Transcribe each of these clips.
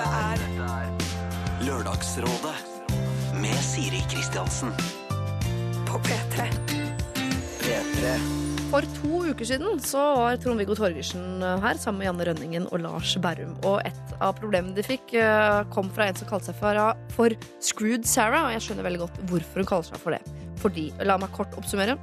Dette er Lørdagsrådet med Siri Kristiansen. På P3. P3. For to uker siden så var Trond-Viggo Torgersen her sammen med Janne Rønningen og Lars Berrum. Og et av problemene de fikk, eh, kom fra en som kalte seg for, for Screwed Sarah. Og jeg skjønner veldig godt hvorfor hun kaller seg for det. Fordi, La meg kort oppsummere.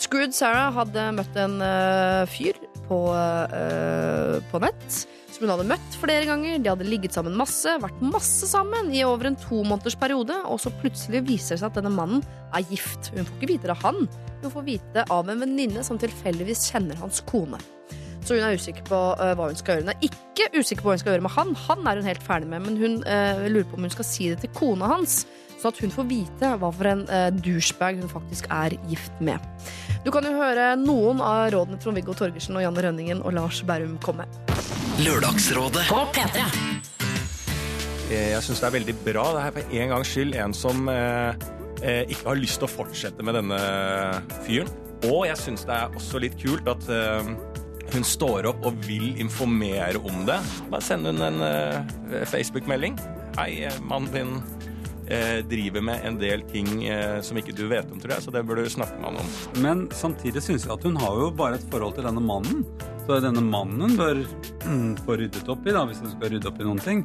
Screwed Sarah hadde møtt en uh, fyr på, uh, på nett. Som hun hadde møtt flere ganger. De hadde ligget sammen masse, vært masse sammen i over en to måneders periode. Og så plutselig viser det seg at denne mannen er gift. Hun får ikke vite det av han. Hun får vite av en venninne som tilfeldigvis kjenner hans kone. Så hun er usikker på øh, hva hun skal gjøre. Hun er ikke usikker på hva hun skal gjøre med han. Han er hun helt ferdig med, men hun uh, lurer på om hun skal si det til kona hans. Sånn at hun får vite hva for en uh, douchebag hun faktisk er gift med. Du kan jo høre noen av rådene Trond-Viggo Torgersen og Janne Rønningen og Lars Berrum komme. Lørdagsrådet. På P3. Eh, Jeg syns det er veldig bra. Det er for en gangs skyld en som eh, eh, ikke har lyst til å fortsette med denne fyren. Og jeg syns det er også litt kult at eh, hun står opp og vil informere om det. Bare send hun en eh, Facebook-melding. Hei, eh, mannen din driver med en del ting eh, som ikke du vet om, tror jeg, så det bør du snakke med han om. Men samtidig syns jeg at hun har jo bare et forhold til denne mannen. Så denne mannen bør få ryddet opp i, da, hvis hun skal rydde opp i noen ting.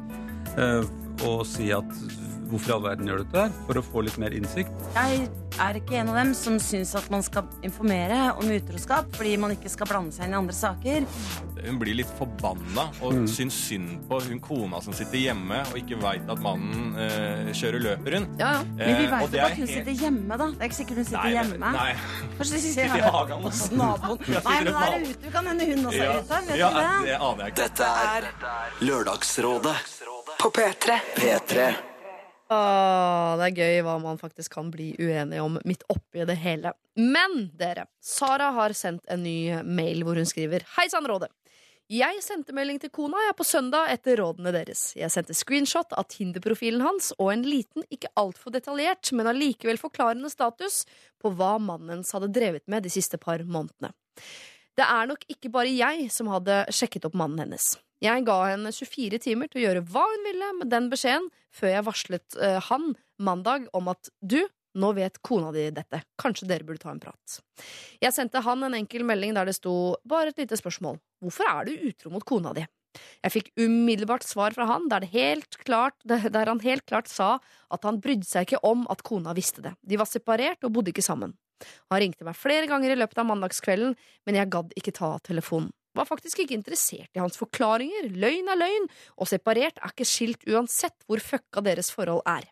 Eh, og si at hvorfor i all verden gjør du dette her? For å få litt mer innsikt. Jeg er ikke en av dem som syns at man skal informere om utroskap fordi man ikke skal blande seg inn i andre saker. Hun blir litt forbanna og syns synd på hun kona som sitter hjemme og ikke veit at mannen øh, kjører løperen. Ja, ja. Men vi veit vet jo at hun helt- sitter hjemme, da. Det er ikke sikkert hun sitter Nei, hjemme. Nei. Kanskje de Sitter i hagen hos naboen. Nei, men der er ute. Kan hende hun også er ute. Vet ja, du det? det aner jeg ikke. Dette er Lørdagsrådet. På P3. P3. Åh, det er gøy hva man faktisk kan bli uenig om midt oppi det hele. Men dere, Sara har sendt en ny mail hvor hun skriver Hei sann, Rådet. Jeg sendte melding til kona jeg på søndag etter rådene deres. Jeg sendte screenshot av Tinder-profilen hans og en liten, ikke altfor detaljert, men allikevel forklarende status på hva mannen hadde drevet med de siste par månedene. Det er nok ikke bare jeg som hadde sjekket opp mannen hennes. Jeg ga henne 24 timer til å gjøre hva hun ville med den beskjeden, før jeg varslet uh, han mandag om at du, nå vet kona di dette, kanskje dere burde ta en prat. Jeg sendte han en enkel melding der det sto bare et lite spørsmål. Hvorfor er du utro mot kona di? Jeg fikk umiddelbart svar fra han der, klart, der han helt klart sa at han brydde seg ikke om at kona visste det. De var separert og bodde ikke sammen. Han ringte meg flere ganger i løpet av mandagskvelden, men jeg gadd ikke ta telefonen. Var faktisk ikke interessert i hans forklaringer. Løgn er løgn, og separert er ikke skilt uansett hvor fucka deres forhold er.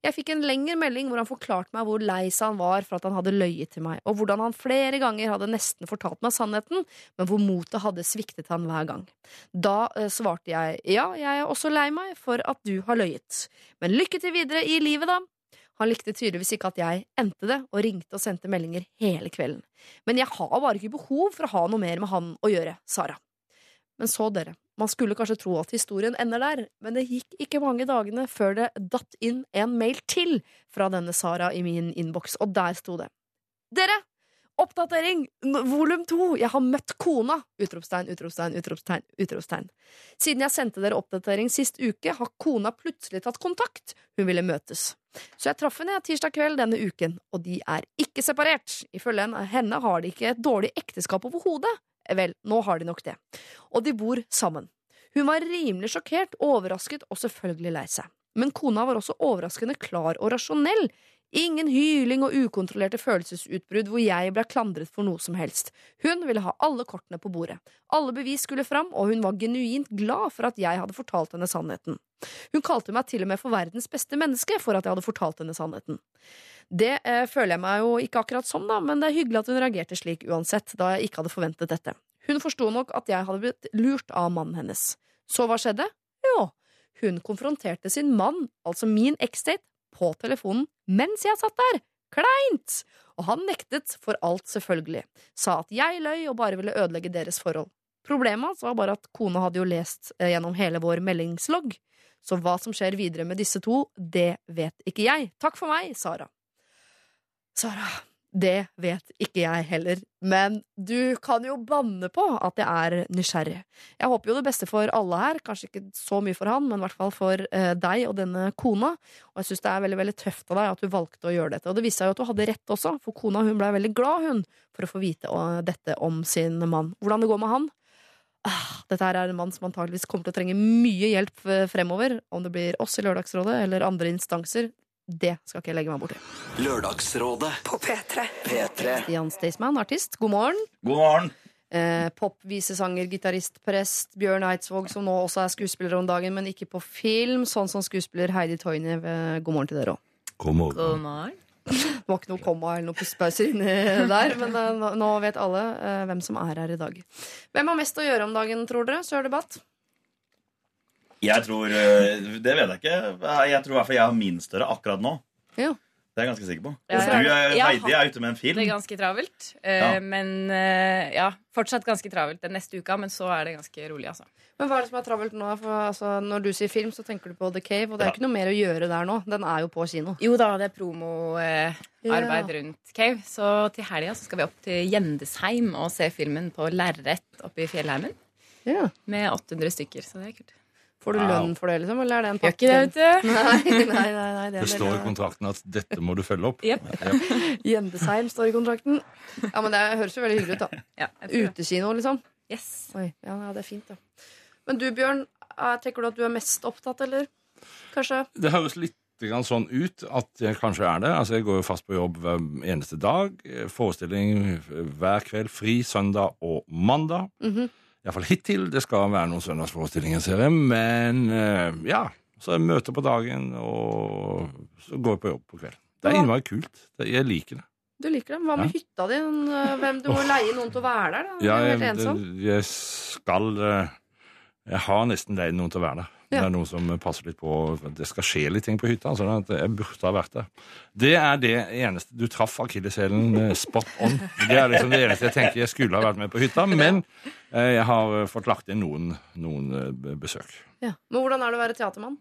Jeg fikk en lengre melding hvor han forklarte meg hvor lei seg han var for at han hadde løyet til meg, og hvordan han flere ganger hadde nesten fortalt meg sannheten, men hvor motet hadde sviktet han hver gang. Da eh, svarte jeg ja, jeg er også lei meg for at du har løyet, men lykke til videre i livet, da. Han likte tydeligvis ikke at jeg endte det, og ringte og sendte meldinger hele kvelden. Men jeg har bare ikke behov for å ha noe mer med han å gjøre, Sara. Men så, dere, man skulle kanskje tro at historien ender der, men det gikk ikke mange dagene før det datt inn en mail til fra denne Sara i min innboks, og der sto det. Dere! Oppdatering! Volum to! Jeg har møtt kona! Utropstegn, utropstegn, utropstegn, utropstegn. Siden jeg sendte dere oppdatering sist uke, har kona plutselig tatt kontakt. Hun ville møtes. Så jeg traff henne tirsdag kveld denne uken, og de er ikke separert. Ifølge henne- har de ikke et dårlig ekteskap overhodet. Vel, nå har de nok det. Og de bor sammen. Hun var rimelig sjokkert, overrasket og selvfølgelig lei seg. Men kona var også overraskende klar og rasjonell. Ingen hyling og ukontrollerte følelsesutbrudd hvor jeg ble klandret for noe som helst. Hun ville ha alle kortene på bordet. Alle bevis skulle fram, og hun var genuint glad for at jeg hadde fortalt henne sannheten. Hun kalte meg til og med for verdens beste menneske for at jeg hadde fortalt henne sannheten. Det eh, føler jeg meg jo ikke akkurat som, da, men det er hyggelig at hun reagerte slik uansett, da jeg ikke hadde forventet dette. Hun forsto nok at jeg hadde blitt lurt av mannen hennes. Så hva skjedde? Jo, hun konfronterte sin mann, altså min eksdate, på telefonen mens jeg satt der. Kleint! Og han nektet for alt, selvfølgelig. Sa at jeg løy og bare ville ødelegge deres forhold. Problemet hans var bare at kona hadde jo lest eh, gjennom hele vår meldingslogg. Så hva som skjer videre med disse to, det vet ikke jeg. Takk for meg, Sara. Sara, Det vet ikke jeg heller, men du kan jo banne på at jeg er nysgjerrig. Jeg håper jo det beste for alle her, kanskje ikke så mye for han, men i hvert fall for eh, deg og denne kona. Og jeg syns det er veldig veldig tøft av deg at du valgte å gjøre dette. Og det viste seg jo at du hadde rett også, for kona hun ble veldig glad, hun, for å få vite dette om sin mann. Hvordan det går med han? Ah, dette her er en mann som antageligvis kommer til å trenge mye hjelp eh, fremover. Om det blir oss i Lørdagsrådet eller andre instanser, det skal ikke jeg legge meg borti. Lørdagsrådet på P3. P3. Stian Staysman, artist, god morgen. God morgen. Eh, Popvisesanger, gitarist, prest. Bjørn Eidsvåg, som nå også er skuespiller om dagen, men ikke på film. Sånn som skuespiller Heidi Toinev. Eh, God morgen til dere òg. God morgen. God morgen. Det var ikke noe komma eller noen pustepauser inni der, men eh, nå- nå vet alle eh, hvem som er her i dag. Hvem har mest å gjøre om dagen, tror dere? Sør debatt? Jeg tror øh, Det vet jeg ikke. Jeg tror i hvert fall jeg har min større akkurat nå. Ja. Det er jeg ganske sikker på. Ja, ja. Ja, Heidi, er ute med en film. Det er ganske travelt. eh, Ja. Men eh, ja, fortsatt ganske travelt den neste uka. Men så er det ganske rolig, altså. Men hva er det som er travelt nå? For, altså, når du sier film, så tenker du på The Cave, og det er ikke noe mer å gjøre der nå. Den er jo på kino. Jo da, det er promoarbeid rundt Cave. Så til helga skal vi opp til Gjendesheim og se filmen på lerret oppe i fjellheimen. Ja. Med 800 stykker, så det er kult. Får du lønn for det, liksom? Eller er det en Gjør ikke det, vet du. Nei, nei, nei, nei, det Det står i kontrakten at dette må du følge opp. Jep. Gjendesheim står i kontrakten. Ja, men Det høres jo veldig hyggelig ut, da. Ja. Utekino, liksom. Yes. Oi, ja, ja, det er fint, da. Men du, Bjørn, eh, tenker du at du er mest opptatt, eller? Kanskje? Det høres litt sånn ut at jeg kanskje er det. Altså, Jeg går jo fast på jobb hver eneste dag. Forestilling hver kveld. Fri søndag og mandag. Mhm. Iallfall hittil. Det skal være noen søndagsforestillinger, ser jeg. Men eh, ja. Så jeg møter på dagen, og så går jeg på jobb på kvelden. Det er innmari kult. Jeg liker det. Du liker det. Hva med Ja. hytta di? Eh, Hvem, du må leie noen til å være der, da. Ja, jeg, jeg skal eh, Jeg har nesten leid noen til å være der. Det er noen som passer litt på Det skal skje litt ting på hytta. sånn at jeg burde ha vært der. Det er det eneste Du traff akilleshælen eh, spot on. Det er liksom det eneste jeg tenker jeg skulle ha vært med på hytta. Men eh, jeg har eh, fått lagt inn noen, noen besøk. Ja. Men hvordan er det å være teatermann?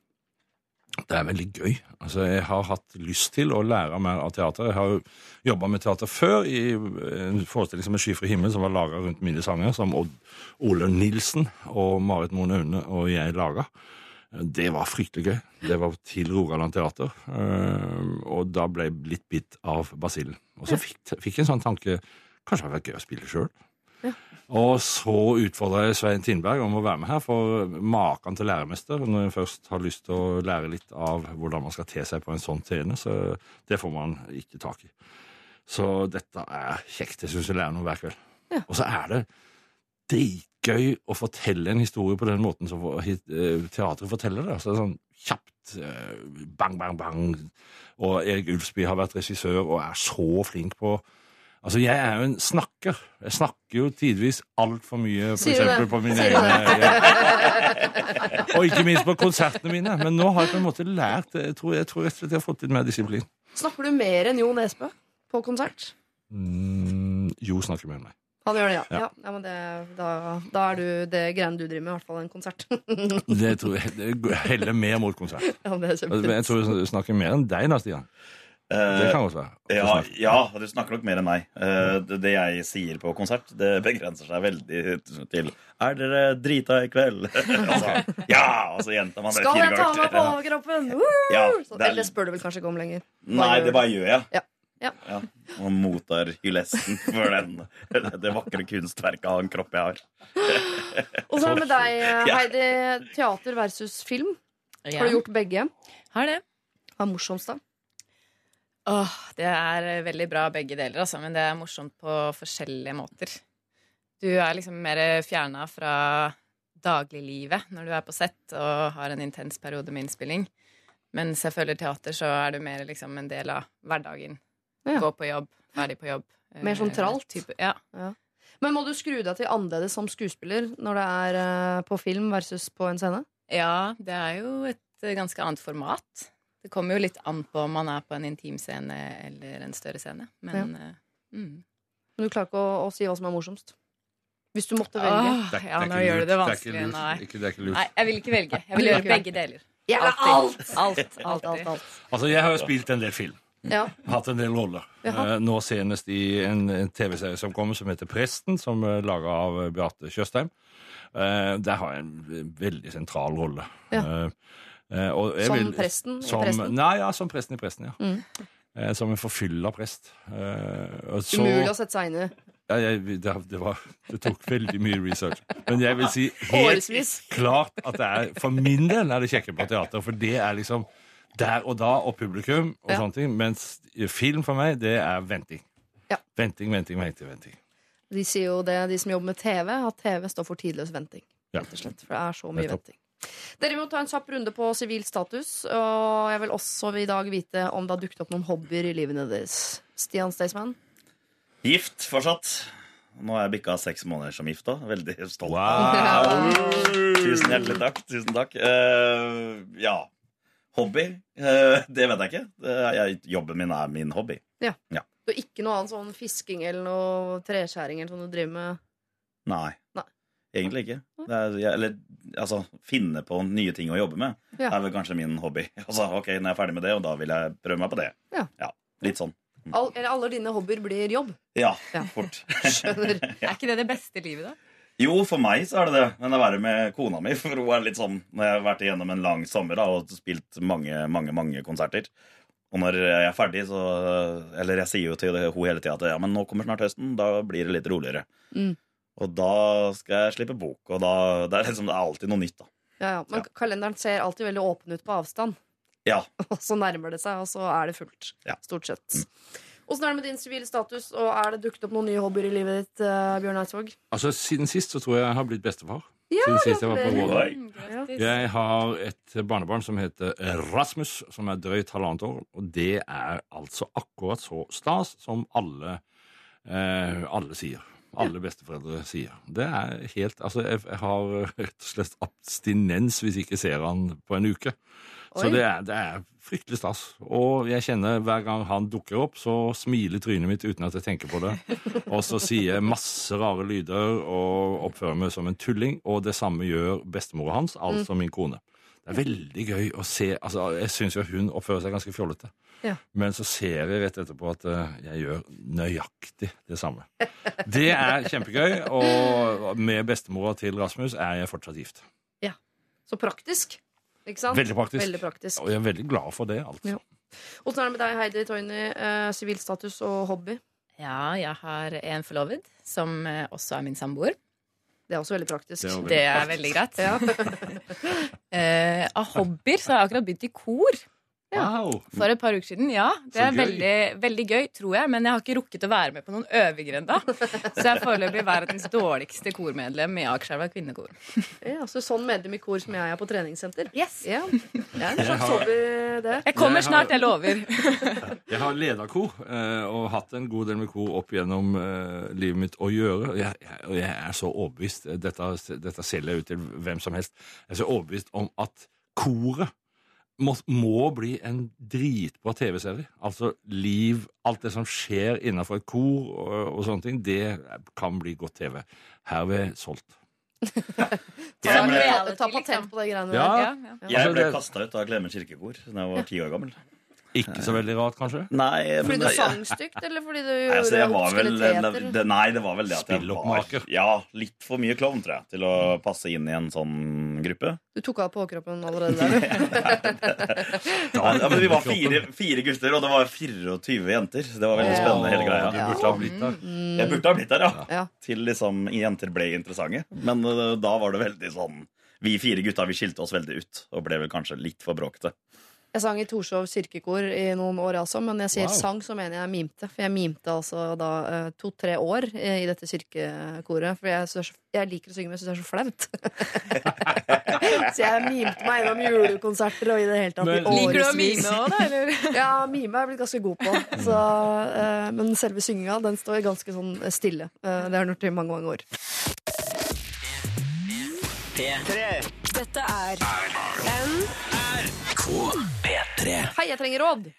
Det er veldig gøy. Altså, jeg har hatt lyst til å lære mer av teater. Jeg har jo jobba med teater før i en forestilling som En skyfri himmel, som var laga rundt mine sanger, som Odd Ole Nilsen og Marit Mone Aune og jeg laga. Det var fryktelig gøy. Det var til Rogaland Teater. eh, Og da ble jeg litt bitt av basillen. Og så fikk, fikk jeg en sånn tanke Kanskje det hadde vært gøy å spille sjøl. Og så utfordra jeg Svein Tindberg om å være med her, for maken til læremester når jeg først har lyst til å lære litt av hvordan man skal te seg på en sånn scene, så det får man ikke tak i. Så dette er kjekt. Jeg syns jeg lærer noe hver kveld. Ja. Og så er det dritgøy å fortelle en historie på den måten som eh, teatret forteller det. Så det er sånn kjapt eh, bang, bang, bang. Og Erik Ulfsby har vært regissør og er så flink på Altså, jeg er jo en snakker. Jeg snakker jo tidvis altfor mye, for eksempel på mine egne ja. Og ikke minst på konsertene mine. Men nå har jeg på en måte lært. Jeg tror, jeg tror jeg har fått litt mer disiplin. Snakker du mer enn Jo Nesbø på konsert? Mm, jo snakker mer enn meg. Han gjør det, ja. Ja. ja. men det, da, da er du det greiene du driver med, i hvert fall en konsert. Det tror jeg det heller mer mot konsert. ja, det er Jeg tror du snakker mer enn deg da, Stian. Det Eh, kan godt være. ja, ja, du snakker nok mer enn meg. Eh, det, det jeg sier på konsert, det begrenser seg veldig til Er dere drita i kveld? altså, ja! Og så gjentar man det Skal jeg ta meg på overkroppen? Ja, er- Eller spør du vel kanskje ikke om lenger. Nei, det bare gjør jeg. Ja. Ja. Og mottar hyllesten for den, det vakre kunstverket av en kropp jeg har. Og så er det med deg, Heidi. Teater versus film. Ja. Har du gjort begge? Har det. Hva er morsomst, da? Åh, det er eh, veldig bra begge deler, altså, men det er morsomt på forskjellige måter. Du er liksom mer fjerna fra dagliglivet når du er på sett og har en intens periode med innspilling. Mens jeg føler teater, så er du mer liksom en del av hverdagen. Ja. Gå på jobb, ferdig på jobb. Mer sånn Eh, tralt? ja. ja. Men må du skru deg til annerledes som skuespiller når det er eh, på film versus på en scene? ja, det er jo et eh, ganske annet format. Det kommer jo litt an på om man er på en intimscene eller en større scene. Men ja. mm. Men du klarer ikke å, å si hva som er morsomst? Hvis du måtte velge. Åh, Det er- ja, nå gjør du det er ikke lurt. Nei. Ikke, det er ikke lurt. Nei, jeg vil ikke velge. Jeg vil gjøre begge deler. Gjerne alt. Alt. Alt, alt, alt. Altså, Jeg har jo spilt en del film. Ja. hatt en del roller. Jaha. Eh, Nå senest i en, en TV-serie som kommer, som heter Presten, som er laga av eh, Beate Tjøstheim. Eh, Der har jeg en veldig sentral rolle. Ja. Eh, eh, Som vil- presten i Presten? Nei, ja, som presten i Presten, ja. Mm. Eh, Som en forfylla prest. Eh, så- Umulig å sette seg inn i. ja, jeg, det, det, var, det tok veldig mye research. Men jeg vil si helt Årevis. klart at det er For min del er det kjekke på teater, for det er liksom der og da og publikum og Ja. sånne ting. Mens film for meg, det er venting. Ja. Venting, venting, venting. venting. De sier jo det, de som jobber med TV, at TV står for tidløs venting. Ja. Rett og slett, for det er så mye Nettopp. venting. Dere må ta en kjapp runde på sivil status, og jeg vil også i dag vite om det har dukket opp noen hobbyer i livene deres. Stian Staysman? Gift fortsatt. Nå har jeg bikka seks måneder som gift òg. Veldig stolt. Wow! Tusen hjertelig takk. Tusen takk. Eh, ja. Hobby? Eh, det vet jeg ikke. Jeg, jobben min er min hobby. Du har ikke noe annet sånn fisking eller noe treskjæring eller sånn du driver med? Nei. Nei. Egentlig ikke. Det er, eller altså, finne på nye ting å jobbe med Ja. er vel kanskje min hobby. Altså, ok, Når jeg er ferdig med det, og da vil jeg prøve meg på det. Ja. Litt sånn. All, eller alle dine hobbyer blir jobb? Ja, Ja. fort. Skjønner. Er ikke det det beste livet, da? Jo, for meg så er det det. Men det er verre med kona mi For hun er litt sånn Når jeg har vært igjennom en lang sommer da, og spilt mange, mange mange konserter Og når jeg er ferdig, så Eller jeg sier jo til hun hele tida at ja, men nå kommer snart høsten. Da blir det litt roligere. Mm. Og da skal jeg slippe bok. Og da det er liksom, det er alltid noe nytt, da. Ja, ja. Men kalenderen ser alltid veldig åpen ut på avstand. Ja. Og så nærmer det seg, og så er det fullt. Ja. Stort sett. Åssen er det med din sivile status, og er det dukket opp noen nye hobbyer i livet ditt, Uh, Bjørn Eidsvåg? Altså, Siden sist så tror jeg jeg har blitt bestefar. Ja, siden sist jeg var på grattis. Jeg har et barnebarn som heter Rasmus, som er drøyt halvannet år. Og det er altså akkurat så stas som alle, eh, alle sier. Alle besteforeldre sier. Det er helt Altså, jeg, jeg har rett og slett abstinens hvis jeg ikke ser han på en uke. Så det er, det er fryktelig stas. Og jeg kjenner hver gang han dukker opp, så smiler trynet mitt uten at jeg tenker på det. Og så sier jeg masse rare lyder og oppfører meg som en tulling. Og det samme gjør bestemora hans, altså min kone. Det er veldig gøy å se altså Jeg syns jo hun oppfører seg ganske fjollete. Ja. Men så ser jeg rett etterpå at eh, jeg gjør nøyaktig det samme. Det er kjempegøy, og med bestemora til Rasmus er jeg fortsatt gift. Så praktisk. Ikke sant? Veldig praktisk. Veldig praktisk. Og jeg er veldig glad for det, altså. Ja. Åssen er det med deg, Heidi Toini? Eh, Sivilstatus og hobby? Ja, jeg har en forlovet som eh, også er min samboer. Det er også veldig praktisk. Det er veldig, Det er veldig greit. Ja. Eh, av hobbyer så har jeg akkurat begynt i kor. Wow! For et par uker siden. Ja, det er veldig, veldig gøy, tror jeg. Men jeg har ikke rukket å være med på noen øvinger ennå. Så jeg er foreløpig verdens dårligste kormedlem i Akerselva kvinnekor. Ja, så sånn medlem i kor som jeg er på treningssenter. Yes. Ja, det er en Jeg slags har- hobby, det. Jeg kommer snart, jeg lover. Jeg har leda kor eh, og hatt en god del med kor opp gjennom eh, livet mitt å gjøre. Og jeg, jeg, og jeg er så overbevist dette, dette selger jeg ut til hvem som helst. Jeg er så overbevist om at koret må, må bli en dritbra TV-serie. Altså liv, alt det som skjer innenfor et kor og, og sånne ting, det kan bli godt TV. Herved solgt. Ta, ta, ta patent på de greiene Ja. der. Ja, ja. jeg ble kasta ut av Glemmen kirkekor da jeg var ti år gammel. Ikke så veldig rart, kanskje? Nei, Fordi du det- sang stygt, eller fordi du gjorde altså, obskuriteter? det, nei, det var vel det at jeg var Ja, litt for mye klovn, tror jeg, til å passe inn i en sånn gruppe. Du tok av påkroppen allerede der, du. Ja, men Vi var fire, fire gutter, og det var 24 jenter. Det var veldig spennende, hele greia. Du burde ha blitt der. Jeg burde ha blitt der, ja. Ja. Til liksom jenter ble interessante. Men uh, da var det veldig sånn Vi fire gutta vi skilte oss veldig ut og ble vel kanskje litt for bråkete. Jeg sang i Torshov kirkekor i noen år, altså, men jeg sier Wow. sang, så mener jeg mimte. For jeg mimte altså da eh, to-tre år i, i dette kirkekoret. For jeg, er så- jeg liker å synge, men jeg syns det er så flaut. så jeg mimte meg gjennom julekonserter og i det hele tatt Men- Liker du å mime òg, da? Eller? Ja, mime er jeg blitt ganske god på. Så, uh, men selve synginga den står ganske sånn stille. Uh, det har den gjort i mange, mange år. Dette er P3. Hei, jeg trenger råd.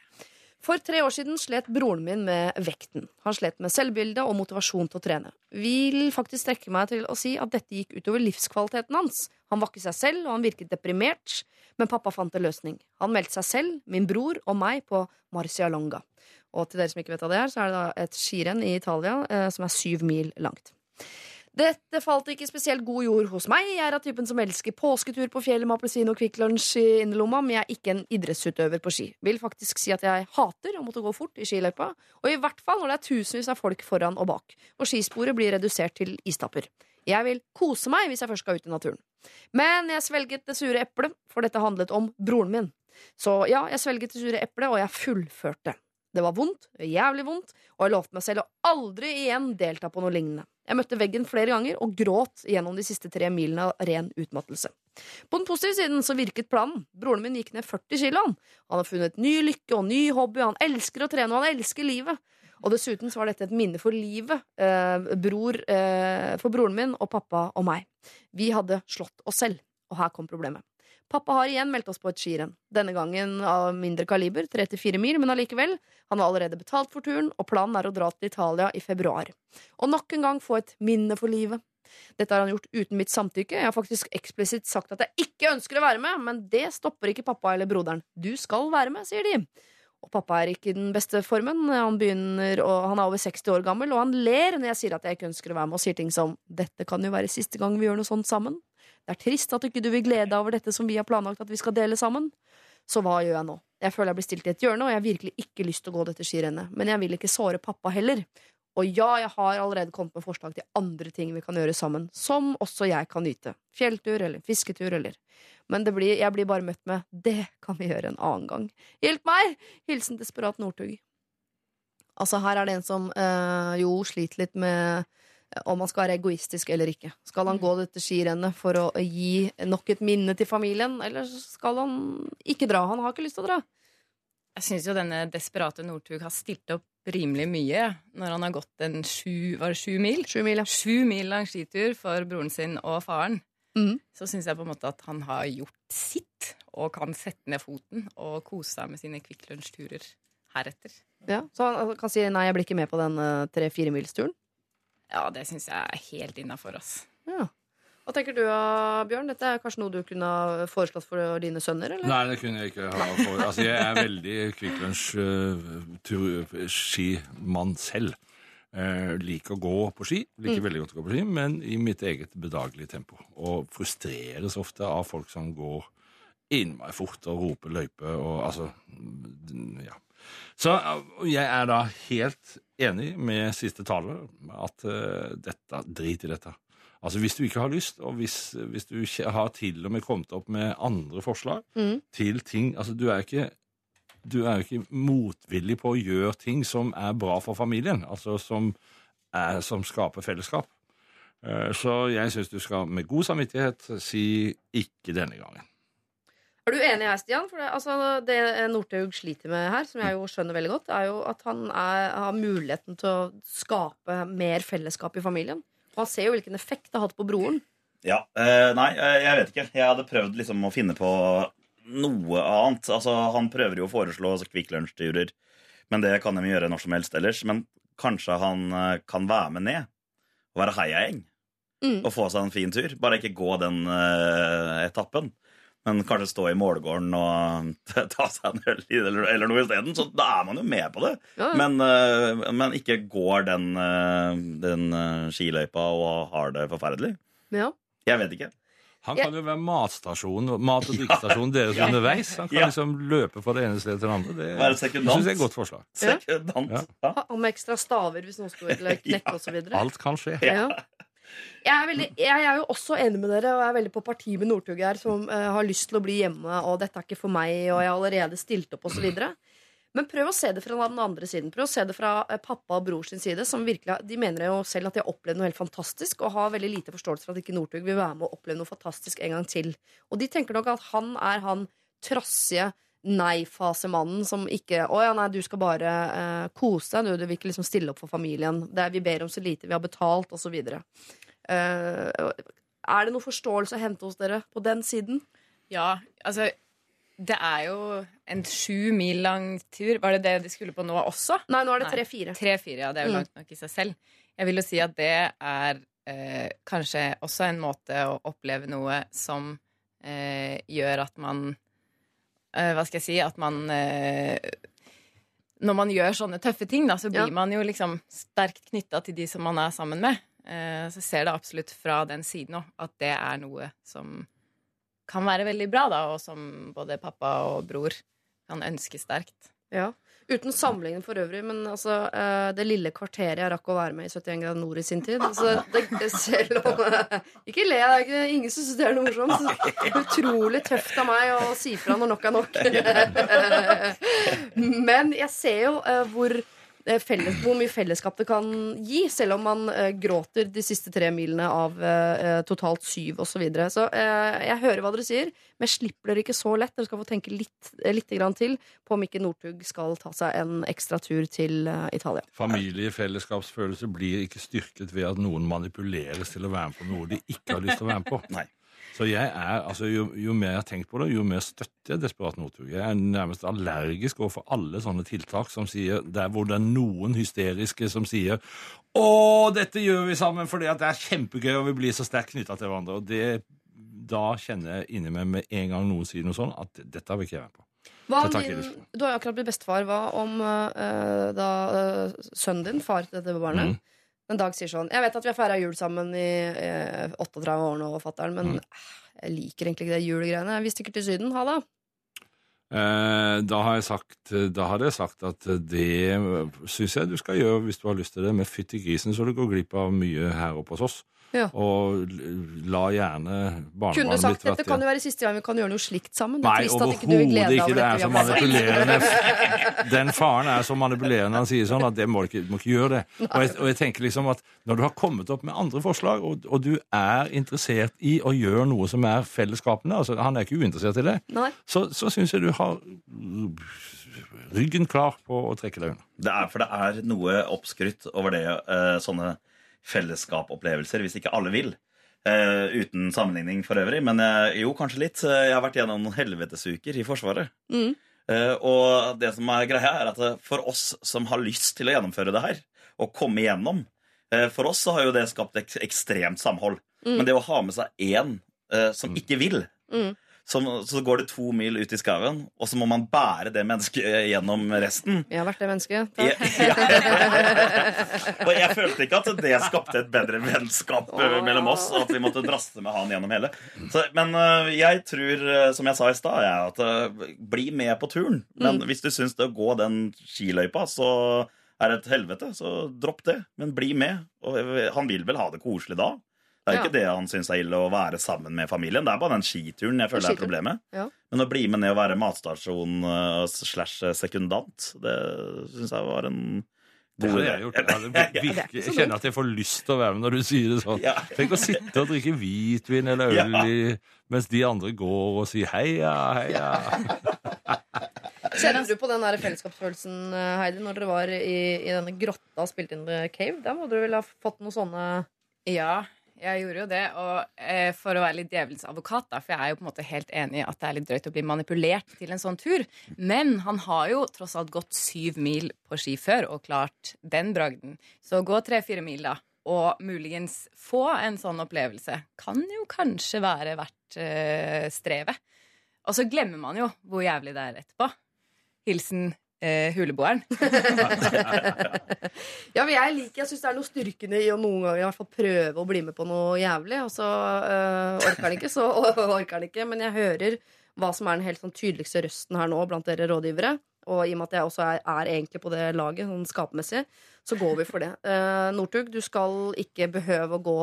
For tre år siden slet broren min med vekten. Han slet med selvbilde og motivasjon til å trene. Vil faktisk strekke meg til å si at dette gikk utover livskvaliteten hans. Han var ikke seg selv, og han virket deprimert, men pappa fant en løsning. Han meldte seg selv, min bror og meg på Marcialonga. Og til dere som ikke vet hva det er, så er det et skirenn i Italia eh, som er syv mil langt. Dette falt ikke spesielt god jord hos meg. Jeg er av typen som elsker påsketur på fjellet med appelsin og Kvikk Lunsj i innerlomma, men jeg er ikke en idrettsutøver på ski. Vil faktisk si at jeg hater å måtte gå fort i skiløypa, og i hvert fall når det er tusenvis av folk foran og bak, og skisporet blir redusert til istapper. Jeg vil kose meg hvis jeg først skal ut i naturen. Men jeg svelget det sure eplet, for dette handlet om broren min. Så ja, jeg svelget det sure eplet, og jeg fullførte. Det var vondt, jævlig vondt, og jeg lovte meg selv å aldri igjen delta på noe lignende. Jeg møtte veggen flere ganger og gråt gjennom de siste tre milene av ren utmattelse. På den positive siden så virket planen. Broren min gikk ned 40 kilo. Han Han har funnet ny lykke og ny hobby, han elsker å trene, og han elsker livet. Og dessuten så var dette et minne for livet, eh, bror, eh, for broren min og pappa og meg. Vi hadde slått oss selv, og her kom problemet. Pappa har igjen meldt oss på et skirenn. Denne gangen av mindre kaliber, 3-4 mil, men allikevel. Han har allerede betalt for turen, og planen er å dra til Italia i februar. Og nok en gang få et minne for livet. Dette har han gjort uten mitt samtykke. Jeg har faktisk eksplisitt sagt at jeg ikke ønsker å være med, men det stopper ikke pappa eller broderen. Du skal være med, sier de. Og pappa er ikke i den beste formen. Han, begynner, han er over 60 år gammel, og han ler når jeg sier at jeg ikke ønsker å være med, og sier ting som 'Dette kan jo være siste gang vi gjør noe sånt sammen'. Det er trist at ikke du vil glede deg over dette som vi har planlagt at vi skal dele sammen. Så hva gjør jeg nå? Jeg føler jeg blir stilt i et hjørne, og jeg har virkelig ikke lyst til å gå dette skirennet. Men jeg vil ikke såre pappa heller. Og ja, jeg har allerede kommet med forslag til andre ting vi kan gjøre sammen, som også jeg kan nyte. Fjelltur eller fisketur eller Men blir, jeg blir bare møtt med 'det kan vi gjøre en annen gang'. Hjelp meg! Hilsen Desperat Northug. Altså, her er det en som øh, jo sliter litt med om han skal være egoistisk eller ikke. Skal han gå dette skirennet for å gi nok et minne til familien, eller skal han ikke dra? Han har ikke lyst til å dra. Jeg syns jo denne desperate Northug har stilt opp rimelig mye når han har gått en sju, var det sju mil? Sju mil, ja. Sju mil lang skitur for broren sin og faren. Mm. Så syns jeg på en måte at han har gjort sitt, og kan sette ned foten og kose seg med sine Kvikk Lunsj-turer heretter. Ja, så han kan si nei, jeg blir ikke med på den uh, tre-fire milsturen. Ja, det syns jeg er helt innafor, ass. Ja. Hva tenker du, uh, Bjørn? Dette er kanskje noe du kunne ha foreslått for dine sønner? eller? Nei, det kunne jeg ikke ha for. Altså, jeg er veldig Kvikk Lunsj-skimann selv. Uh, liker å gå på ski, liker veldig godt å gå på ski, men i mitt eget bedagelige tempo. Og frustreres ofte av folk som går innmari fort og roper løype og altså Ja. Så jeg er da helt enig med siste taler at uh, dette, drit i dette. Altså Hvis du ikke har lyst, og hvis, hvis du har til og med kommet opp med andre forslag Mm. til ting Altså, du er ikke du er jo ikke motvillig på å gjøre ting som er bra for familien, altså som, er, som skaper fellesskap. Eh, Så jeg syns du skal med god samvittighet si 'ikke denne gangen'. Er du enig her, Stian? For det, altså, det Northug sliter med her, som jeg jo skjønner veldig godt, er jo at han er, har muligheten til å skape mer fellesskap i familien. Og han ser jo hvilken effekt det har hatt på broren. Ja, eh, Nei, eh, jeg vet ikke. Jeg hadde prøvd liksom å finne på noe annet. Altså, Han prøver jo å foreslå altså, Kvikk Lunsj-turer, men det kan de gjøre når som helst ellers. Men kanskje han eh, kan være med ned og være heiagjeng Mm. og få seg en fin tur. Bare ikke gå den eh, etappen. Men kanskje stå i målgården og ta seg en øl eller, eller noe isteden. Så da er man jo med på det. Ja, ja. Men, eh, men ikke går den, eh, den eh, skiløypa og har det forferdelig. Ja. Jeg vet ikke. Han kan jo være matstasjon, mat- og drikkestasjonen deres Ja. underveis. Han kan Ja. liksom løpe fra det ene stedet til det andre. Det, det syns jeg er et godt forslag. Ja. Sekundant. Ja. Ha- Med ekstra staver hvis noen står eller så videre. Alt kan skje. Ja. Jeg er, veldig, jeg er jo også enig med dere og jeg er veldig på parti med Northug her, som uh, har lyst til å bli hjemme, og dette er ikke for meg, og jeg har allerede stilt opp, osv. Men prøv å se det fra den andre siden. Prøv å se det fra eh, pappa og bror sin side. Som virkelig, de mener jo selv at de har opplevd noe helt fantastisk, og har veldig lite forståelse for at ikke Northug vil være med og oppleve noe fantastisk en gang til. Og de tenker nok at han er han trassige nei-fasemannen som ikke Å ja, nei, du skal bare eh, kose deg, du. Du vil ikke liksom stille opp for familien. Det er, vi ber om så lite, vi har betalt, osv. Uh, er det noe forståelse å hente hos dere på den siden? Ja, altså Det er jo en sju mil lang tur. Var det det de skulle på nå også? Nei, nå er det tre-fire. Tre-fire, ja. Det er jo Mm. langt nok i seg selv. Jeg vil jo si at det er eh, kanskje også en måte å oppleve noe som eh, gjør at man eh, Hva skal jeg si At man eh, Når man gjør sånne tøffe ting, da, så blir Ja. man jo liksom sterkt knytta til de som man er sammen med. Eh, så ser det absolutt fra den siden òg at det er noe som kan være veldig bra, da, og som både pappa og bror kan ønske sterkt. Ja. Uten sammenligning for øvrig, men altså, eh, det lille kvarteret jeg rakk å være med i 71 grader nord i sin tid altså, det, Selv om Ikke le, det er ikke, ingen som syns det er noe morsomt. Så utrolig tøft av meg å si fra når nok er nok. Men jeg ser jo eh, hvor, eh, felles, hvor mye fellesskap det kan gi, selv om man eh, gråter de siste tre milene av eh, totalt syv osv. Så, videre. så eh, jeg hører hva dere sier, men jeg slipper dere ikke så lett. Dere skal få tenke litt, eh, litt grann til på om ikke Northug skal ta seg en ekstra tur til eh, Italia. Familiefellesskapsfølelse blir ikke styrket ved at noen manipuleres til å være med på noe de ikke har lyst til å være med på. Nei. Så jeg er, altså, jo, jo mer jeg har tenkt på det, jo mer støtter jeg Desperat Northug. Jeg er nærmest allergisk overfor alle sånne tiltak som sier, der hvor det er noen hysteriske som sier 'Å, dette gjør vi sammen fordi at det er kjempegøy, og vi blir så sterkt knytta til hverandre'. Og det, da kjenner jeg inni meg med en gang noen sier noe sånn, at dette vil ikke jeg være med på. Hva om din, du har jo akkurat blitt bestefar. Hva om uh, da uh, sønnen din, far til dette barnet, Mm. En dag sier sånn Jeg vet at vi har feira jul sammen i eh, 38 år nå, fatter'n, men Mm. eh, jeg liker egentlig ikke det julegreiene. Vi stikker til Syden. Ha det. Eh, da har jeg sagt, da hadde jeg sagt at det syns jeg du skal gjøre hvis du har lyst til det, med fytti grisen, så du går glipp av mye her oppe hos oss. Ja. Og la gjerne barnebarnet Kunne du sagt dette kan jo være siste gang vi kan gjøre noe slikt sammen? Nei, er ikke overhodet ikke. Det er så manipulerende. Den faren er så manipulerende han sier sånn at det må du ikke, må ikke gjøre det. Og jeg, og jeg tenker liksom at når du har kommet opp med andre forslag, og, og du er interessert i å gjøre noe som er fellesskapende, altså han er ikke uinteressert i det, Nei. så, så syns jeg du har ryggen klar på å trekke deg unna. Det er, for det er noe oppskrytt over det, eh, sånne fellesskapopplevelser, hvis ikke alle vil. Uh, uten sammenligning for øvrig, men uh, jo, kanskje litt. Uh, Jeg har vært gjennom noen helvetesuker i Forsvaret. Mm. Eh, og det som er greia, er at for oss som har lyst til å gjennomføre det her, og komme igjennom, eh, for oss så har jo det skapt ek ekstremt samhold. Mm. Men det å ha med seg én eh, som ikke vil, Mm. Som, så går det to mil ut i skauen, og så må man bære det mennesket gjennom resten. Jeg har vært det mennesket. Ja, ja. Og jeg følte ikke at det skapte et bedre vennskap Åh. mellom oss. At vi måtte draste med han gjennom hele. Så, men eh, jeg tror, eh, som jeg sa i stad, at eh, bli med på turen. Men Mm. hvis du syns det å gå den skiløypa så er et helvete, så dropp det. Men bli med. Og eh, han vil vel ha det koselig da. Det er Ja. ikke det han syns er ille å være sammen med familien. Det er bare den skituren jeg føler er problemet. Ja. Men å bli med ned og være matstasjon eh, slash sekundant, det syns jeg var en Det god hadde idé. jeg gjort. Jeg, jeg kjenner at jeg får lyst til å være med når du sier det sånn. Ja. Tenk å sitte og drikke hvitvin eller øl Ja. mens de andre går og sier heia, heia. Kjenner du på den der fellesskapsfølelsen, eh, Heidi, når dere var i, i denne grotta og spilte inn The Cave? Da må dere vel ha fått noen sånne Ja, jeg gjorde jo det. Og eh, for å være litt djevelens advokat, da, for jeg er jo på en måte helt enig i at det er litt drøyt å bli manipulert til en sånn tur. Men han har jo tross alt gått syv mil på ski før og klart den bragden. Så gå tre-fire mil, da. Og muligens få en sånn opplevelse kan jo kanskje være verdt eh, strevet. Og så glemmer man jo hvor jævlig det er etterpå. Hilsen eh, huleboeren. Ja, men jeg liker, jeg syns det er noe styrkende i å noen ganger i hvert fall prøve å bli med på noe jævlig. Og så øh, orker han ikke, så orker han ikke. Men jeg hører hva som er den helt sånn tydeligste røsten her nå blant dere rådgivere. Og i og med at jeg også er, er egentlig på det laget, sånn skapmessig, så går vi for det. Uh, Northug, du skal ikke behøve å gå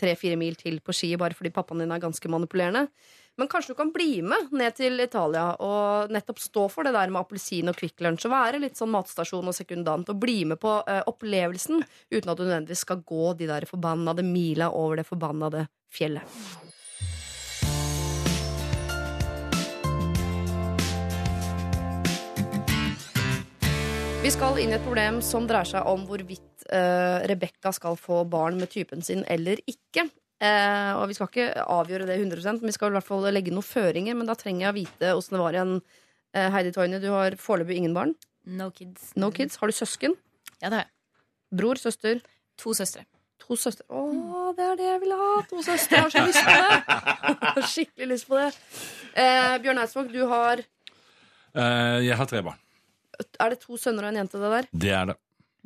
tre-fire mil til på ski bare fordi pappaen din er ganske manipulerende. Men kanskje du kan bli med ned til Italia og nettopp stå for det der med appelsin og Kvikk Lunsj. Og være litt sånn matstasjon og sekundant og bli med på uh, opplevelsen uten at du nødvendigvis skal gå de der forbannede mila over det forbannede fjellet. Vi skal inn i et problem som dreier seg om hvorvidt uh, Rebekka skal få barn med typen sin eller ikke. Eh, og vi skal ikke avgjøre det 100% men vi skal i hvert fall legge noen føringer. Men da trenger jeg å vite åssen det var igjen. Eh, Heidi Toine, du har foreløpig ingen barn. No kids. No kids. Har du søsken? Ja, det har jeg. Bror? Søster? To søstre. To søstre. Å, det er det jeg ville ha! To søstre. Jeg har så lyst på det! Har Skikkelig lyst på det. Eh, Bjørn Eidsvåg, du har Eh, jeg har tre barn. Er det to sønner og en jente, det der? Det er det.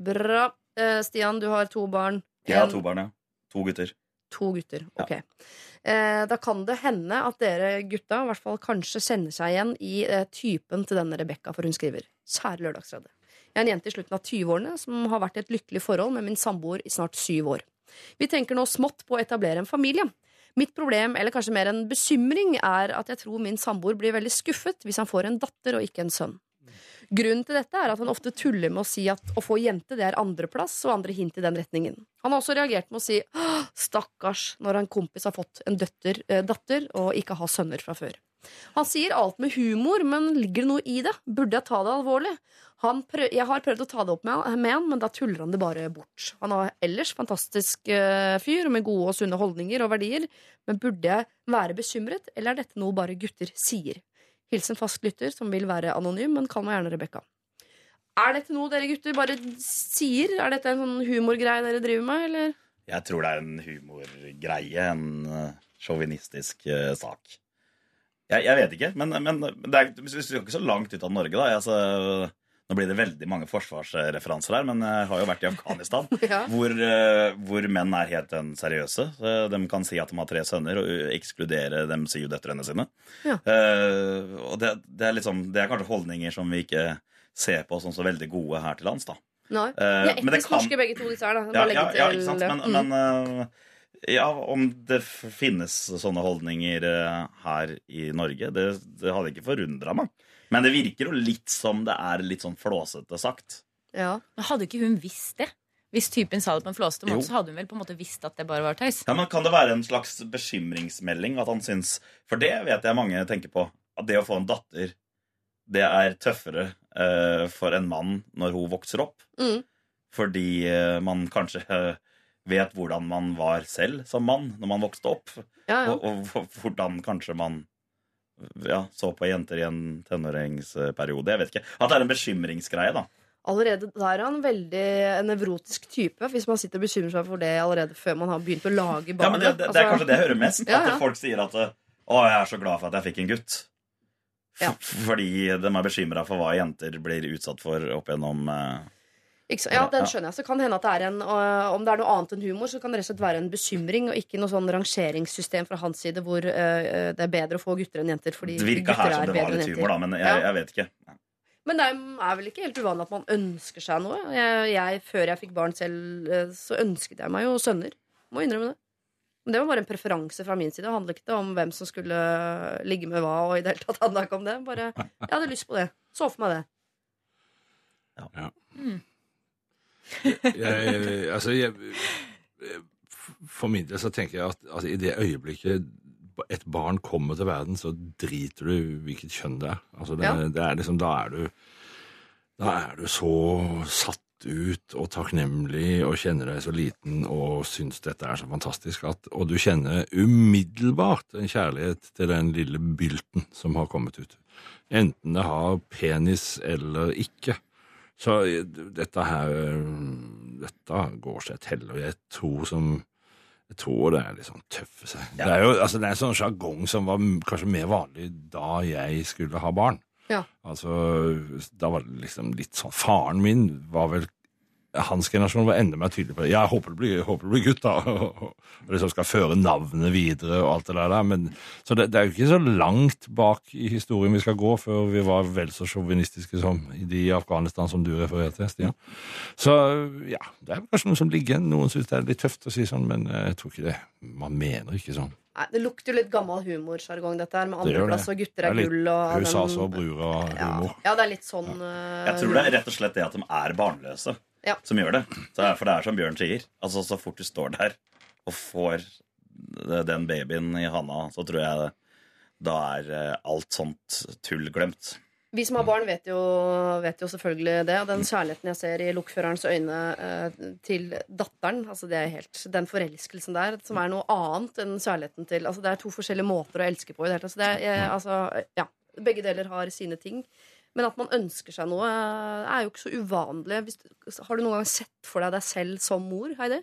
Bra. Eh, Stian, du har to barn. Jeg har to barn, ja. To gutter. To gutter. Ok. Eh, da kan det hende at dere gutta i hvert fall kanskje kjenner seg igjen i eh, typen til denne Rebekka, for hun skriver. Kjære Lørdagsrådet. Jeg er en jente i slutten av 20-årene som har vært i et lykkelig forhold med min samboer i snart syv år. Vi tenker nå smått på å etablere en familie. Mitt problem, eller kanskje mer en bekymring, er at jeg tror min samboer blir veldig skuffet hvis han får en datter og ikke en sønn. Grunnen til dette er at han ofte tuller med å si at å få jente det er andreplass, og andre hint i den retningen. Han har også reagert med å si stakkars når en kompis har fått en døtter, eh, datter og ikke har sønner fra før. Han sier alt med humor, men ligger det noe i det? Burde jeg ta det alvorlig? Prøv, jeg har prøvd å ta det opp med, med han, men da tuller han det bare bort. Han er ellers fantastisk eh, fyr med gode og sunne holdninger og verdier, men burde jeg være bekymret, eller er dette noe bare gutter sier? Hilsen fast lytter som vil være anonym, men kall meg gjerne Rebekka. Er dette noe dere gutter bare sier? Er dette en sånn humorgreie dere driver med, eller? Jeg tror det er en humorgreie, en eh, sjåvinistisk eh, sak. Jeg, jeg vet ikke, men, men det er, vi skal ikke så langt ut av Norge, da. Altså, nå blir det veldig mange forsvarsreferanser her, men jeg har jo vært i Afghanistan, Ja. hvor, eh, hvor menn er helt eh, seriøse. De kan si at de har tre sønner, og ekskludere dem sier jo døtrene sine. Ja. Eh, og det, det, er liksom, det er kanskje holdninger som vi ikke ser på som så veldig gode her til lands, da. Nei. Eh, De er men det etnisk kan- norske begge to, disse her, da. Ja, ja, ja, ikke sant? Men, mm. men eh, ja, om det finnes sånne holdninger eh, her i Norge, det, det hadde ikke forundra meg. Men det virker jo litt som det er litt sånn flåsete sagt. ja. Men Hadde ikke hun visst det? Hvis typen sa det på en flåsete Jo. måte, så hadde hun vel på en måte visst at det bare var tøys. Ja, men Kan det være en slags bekymringsmelding? At han syns For det vet jeg mange tenker på. At det å få en datter, det er tøffere uh, for en mann når hun vokser opp. Mm. Fordi uh, man kanskje uh, vet hvordan man var selv som mann når man vokste opp. Ja, ja. Og, og hvordan kanskje man ja, så på jenter i en tenåringsperiode. Jeg vet ikke. At det er en bekymringsgreie, da. Allerede der er han veldig nevrotisk type, hvis man sitter og bekymrer seg for det allerede før man har begynt å lage Ja, men det, det, det er kanskje det jeg hører mest. Ja, ja. At folk sier at Å, jeg er så glad for at jeg fikk en gutt. Ja. Fordi de er bekymra for hva jenter blir utsatt for opp gjennom eh? Ja, den skjønner jeg. Så kan det hende at det er en uh, Om det er noe annet enn humor, så kan det rett og slett være en bekymring, og ikke noe sånn rangeringssystem fra hans side hvor uh, det er bedre å få gutter enn jenter. Fordi Det virka her som det var litt humor, da, men jeg, Ja. jeg vet ikke. Men det er, vel ikke helt uvanlig at man ønsker seg noe. Jeg, jeg, før jeg fikk barn selv, øh, så ønsket jeg meg jo sønner. Må innrømme det. Men det var bare en preferanse fra min side. Det handlet ikke om hvem som skulle ligge med hva. Og i det hele tatt handla ikke om det. Bare, jeg hadde lyst på det. Så for meg det. Jeg, altså, jeg, for min del så tenker jeg at altså, i det øyeblikket et barn kommer til verden, så driter du hvilket kjønn det er. Altså, det, Ja. det er liksom, da er du da er du så satt ut og takknemlig og kjenner deg så liten og syns dette er så fantastisk at Og du kjenner umiddelbart en kjærlighet til den lille bylten som har kommet ut. Enten det har penis eller ikke. Så eh, dette her Dette går seg til, og jeg tror som jeg tror det er litt sånn tøffe seg. Det er jo altså, det er sånn sjargong som var kanskje mer vanlig da jeg skulle ha barn. Ja. Altså, da var det liksom litt sånn Faren min var vel Hans generasjon var enda mer tydelig på det. Ja, jeg håper det blir, håper det blir gutt, da. Og liksom skal føre navnet videre og alt det der. Men, så det, det er jo ikke så langt bak i historien vi skal gå før vi var vel så sjåvinistiske som i de i Afghanistan som du refererte til, Stian. Så ja, det er kanskje noe som ligger igjen. Noen syns det er litt tøft å si sånn, men eh, jeg tror ikke det. Man mener ikke sånn. Nei, Det lukter jo litt gammel humorsjargong, dette her, med andreplass og gutter er er gull og Husas den- og brura-humor. Ja, det er litt sånn øh, Jeg tror det er rett og slett det at de er barnløse Ja. som gjør det. Så For det er som Bjørn sier. Altså Så fort du står der og får den babyen i handa, så tror jeg da er eh, alt sånt tull glemt. Vi som har barn, vet jo, vet jo selvfølgelig det. Og den kjærligheten jeg ser i lokførerens øyne eh, til datteren, altså det er helt, den forelskelsen der, som er noe annet enn kjærligheten til altså Det er to forskjellige måter å elske på. i det hele tatt. Så det eh, altså, ja, begge deler har sine ting. Men at man ønsker seg noe, eh, er jo ikke så uvanlig. Hvis, har du noen gang sett for deg deg selv som mor, Heidi?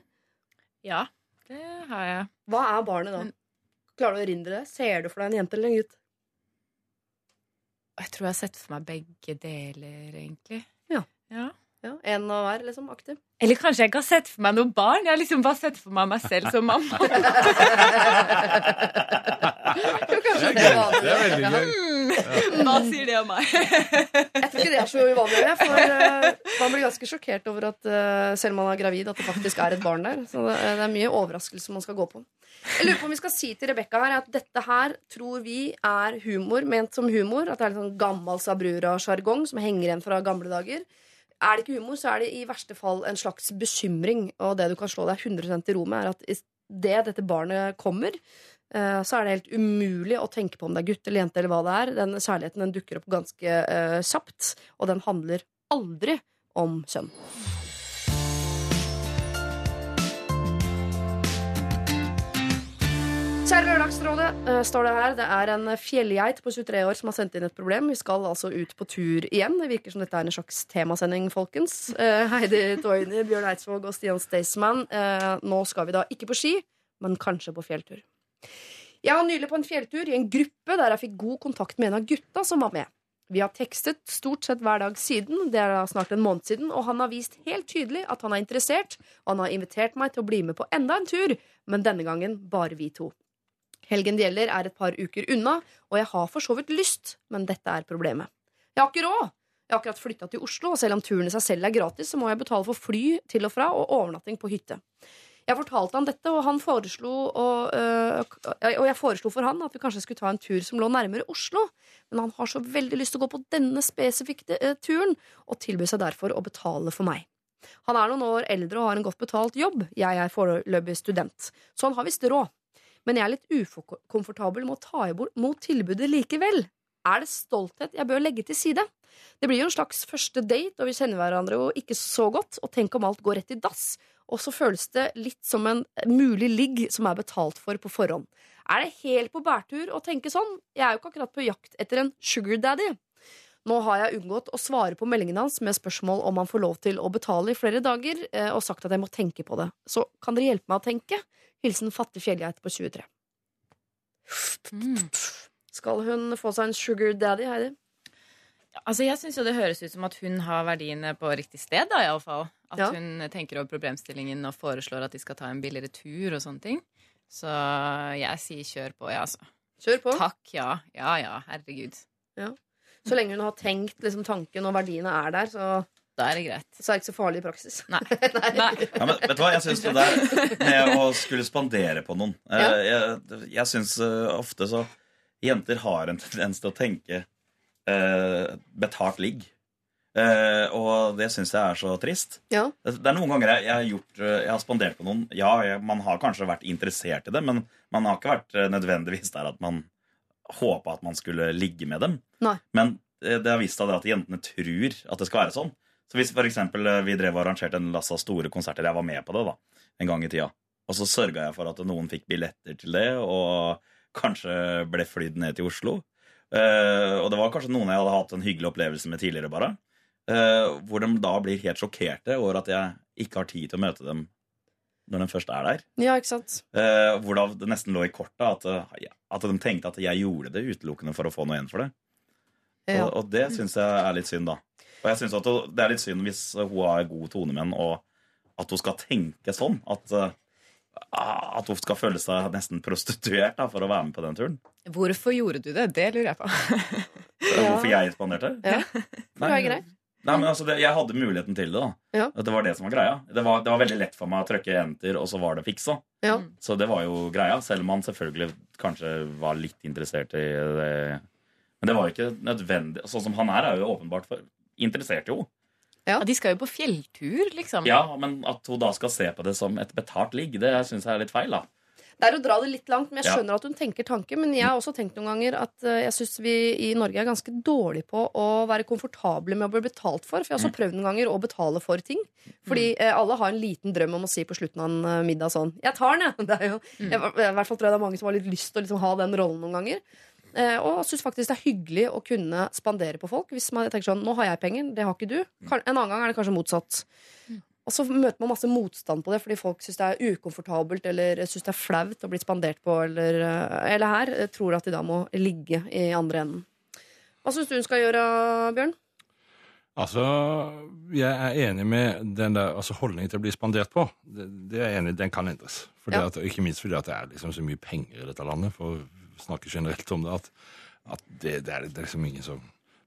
Ja, det har jeg. Hva er barnet da? Klarer du å erindre det? Ser du for deg en jente eller en gutt? Jeg tror jeg har sett for meg begge deler, egentlig. Ja. ja. Ja, En av hver, liksom? Aktiv? Eller kanskje jeg ikke har sett for meg noe barn? Jeg har liksom bare sett for meg meg selv som mamma. Kanskje det er. Det er veldig gøy. Mm. Hva sier det om meg? Jeg tror ikke det er så uvanlig. jeg, For eh, man blir ganske sjokkert over at eh, selv om man er gravid, at det faktisk er et barn der. Så det, det er mye overraskelse man skal gå på. Jeg lurer på om vi skal si til Rebekka her at dette her tror vi er humor, ment som humor. At det er litt sånn gammel sabrura-sjargong som henger igjen fra gamle dager. Er det ikke humor, så er det i verste fall en slags bekymring. Og det du kan slå deg 100 i ro med, er at det dette barnet kommer, så er det helt umulig å tenke på om det er gutt eller jente eller hva det er. Den kjærligheten den dukker opp ganske uh, kjapt, og den handler aldri om kjønn. Kjære Lørdagsrådet, uh, står det her. Det er en fjellgeit på 23 år som har sendt inn et problem. Vi skal altså ut på tur igjen. Det virker som dette er en slags temasending, folkens. Uh, Heidi Toini, Bjørn Eidsvåg og Stian Staysman. Eh, nå skal vi da ikke på ski, men kanskje på fjelltur. Jeg var nylig på en fjelltur i en gruppe der jeg fikk god kontakt med en av gutta som var med. Vi har tekstet stort sett hver dag siden, det er da snart en måned siden, og han har vist helt tydelig at han er interessert, og han har invitert meg til å bli med på enda en tur, men denne gangen bare vi to. Helgen det gjelder, er et par uker unna, og jeg har for så vidt lyst, men dette er problemet. Jeg har ikke råd! Jeg har akkurat flytta til Oslo, og selv om turen i seg selv er gratis, så må jeg betale for fly til og fra og overnatting på hytte. Jeg fortalte han dette, og, han foreslo, og, øh, og jeg foreslo for han at vi kanskje skulle ta en tur som lå nærmere Oslo. Men han har så veldig lyst til å gå på denne spesifikke øh, turen, og tilbyr seg derfor å betale for meg. Han er noen år eldre og har en godt betalt jobb. Jeg er foreløpig student, så han har visst råd. Men jeg er litt ukomfortabel med å ta imot tilbudet likevel. Er det stolthet jeg bør legge til side? Det blir jo en slags første date, og vi kjenner hverandre jo ikke så godt. Og tenk om alt går rett i dass. Og så føles det litt som en mulig ligg som er betalt for på forhånd. Er det helt på bærtur å tenke sånn? Jeg er jo ikke akkurat på jakt etter en sugar daddy. Nå har jeg unngått å svare på meldingen hans med spørsmål om han får lov til å betale i flere dager, eh, og sagt at jeg må tenke på det. Så kan dere hjelpe meg å tenke? Hilsen fattig fjellgeit på 23. Skal hun få seg en sugar daddy, Heidi? Altså, jeg syns jo det høres ut som at hun har verdiene på riktig sted, da, iallfall. At Ja. hun tenker over problemstillingen og foreslår at de skal ta en billigere tur og sånne ting. Så jeg sier kjør på, jeg, ja, altså. Kjør på. Takk, ja. Ja ja, herregud. Så lenge hun har tenkt liksom, tanken og verdiene er der, så, Da er det greit. så er det ikke så farlig i praksis. Nei. Nei. Ja, men vet du hva, jeg syns det der med å skulle spandere på noen eh, Jeg, jeg syns eh, ofte så Jenter har en tendens til å tenke eh, betalt ligg. Eh, og det syns jeg er så trist. Ja. Det, det er noen ganger jeg, jeg har gjort eh, Jeg har spandert på noen. Ja, jeg, man har kanskje vært interessert i det, men man har ikke vært eh, nødvendigvis der at man håpa at man skulle ligge med dem. Nei. Men eh, det har vist seg at jentene tror at det skal være sånn. Så hvis for eksempel, eh, vi drev og arrangerte en lass av store konserter, jeg var med på det da, en gang i tida, og så sørga jeg for at noen fikk billetter til det, og kanskje ble flydd ned til Oslo. Eh, og det var kanskje noen jeg hadde hatt en hyggelig opplevelse med tidligere, bare. Eh, hvor de da blir helt sjokkerte over at jeg ikke har tid til å møte dem når de først er der. Ja, ikke sant? Eh, hvor da det nesten lå i kortet at, at de tenkte at jeg gjorde det utelukkende for å få noe igjen for det. Ja. Og, og det syns jeg er litt synd, da. Og jeg synes at det er litt synd hvis hun har god tone med henne, og at hun skal tenke sånn. At, at hun skal føle seg nesten prostituert da, for å være med på den turen. Hvorfor gjorde du det? Det lurer jeg på. Hvorfor jeg spanderte? Ja. Det var greit. Nei, men altså, det, Jeg hadde muligheten til det. da Ja. Det var det som var greia. Det var, det var veldig lett for meg å trykke enter, og så var det fiksa. Ja. Så det var jo greia, selv om han selvfølgelig kanskje var litt interessert i det. Men det var jo ikke nødvendig. Sånn som han er, er jo åpenbart for, interessert i henne. Ja, De skal jo på fjelltur, liksom. Ja, men at hun da skal se på det som et betalt ligg, det syns jeg er litt feil. da Det er å dra det litt langt, men jeg Ja. skjønner at hun tenker tanke. Men jeg har også tenkt noen ganger at eh, jeg syns vi i Norge er ganske dårlige på å være komfortable med å bli betalt for. For jeg har Mm. også prøvd noen ganger å betale for ting. Fordi eh, alle har en liten drøm om å si på slutten av en eh, middag sånn Jeg tar den, jeg. Det er jo, Mm. jeg, I hvert fall tror jeg det er mange som har litt lyst til å liksom ha den rollen noen ganger. Eh, og syns faktisk det er hyggelig å kunne spandere på folk. Hvis man tenker sånn Nå har jeg penger, det har ikke du. En annen gang er det kanskje motsatt. Og så møter man masse motstand på det fordi folk syns det er ukomfortabelt eller syns det er flaut å bli spandert på, eller, eh, eller her eh, tror at de da må ligge i andre enden. Hva syns du hun skal gjøre, Bjørn? Altså, jeg er enig med den der altså holdningen til å bli spandert på. Det, det er jeg enig i, Den kan endres. Fordi Ja. at, ikke minst fordi at det er liksom så mye penger i dette landet, for å snakke generelt om det, at, at det, det, er, det er liksom ingen som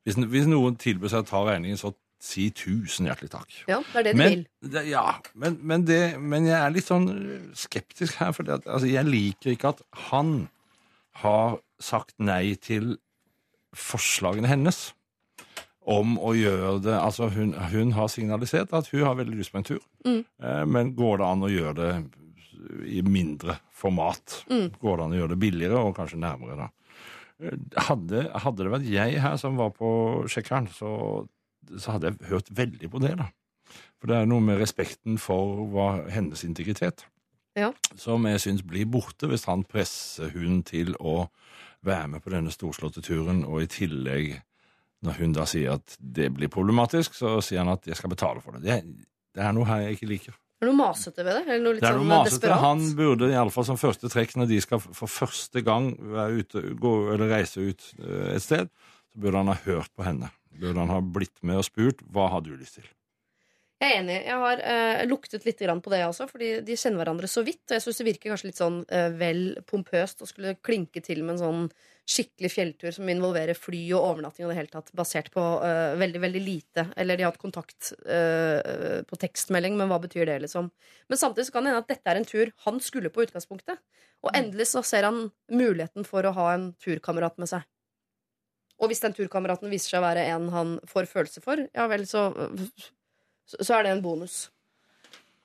hvis, hvis noen tilbyr seg å ta regningen, så si tusen hjertelig takk. Ja, det er det du Men, vil. det, ja, men, men, det, men jeg er litt sånn skeptisk her, for altså, jeg liker ikke at han har sagt nei til forslagene hennes om å gjøre det Altså, hun, hun har signalisert at hun har veldig lyst på en tur, Mm. eh, men går det an å gjøre det i mindre format? Mm. Går det an å gjøre det billigere og kanskje nærmere, da? Hadde, hadde det vært jeg her som var på sjekkeren, så, så hadde jeg hørt veldig på det, da. For det er noe med respekten for hva, hennes integritet Ja. som jeg syns blir borte hvis han presser hun til å være med på denne storslåtte turen, og i tillegg, når hun da sier at det blir problematisk, så sier han at jeg skal betale for det. Det, det er noe her jeg ikke liker. Er det noe masete ved det? Eller noe litt Det er noe sånn masete. desperat? Han burde iallfall som første trekk, når de skal for første gang ute, gå, eller reise ut eh, et sted, så burde han ha hørt på henne. Burde han ha blitt med og spurt hva har du lyst til. Jeg er enig. Jeg har uh, luktet litt grann på det også, fordi de kjenner hverandre så vidt. Og jeg syns det virker kanskje litt sånn uh, vel pompøst å skulle klinke til med en sånn skikkelig fjelltur som involverer fly og overnatting og det hele tatt, basert på uh, veldig, veldig lite. Eller de har hatt kontakt på tekstmelding, men hva betyr det, liksom? Men samtidig så kan det hende at dette er en tur han skulle på utgangspunktet. Og endelig så ser han muligheten for å ha en turkamerat med seg. Og hvis den turkameraten viser seg å være en han får følelser for, ja vel, så, så, så er det en bonus.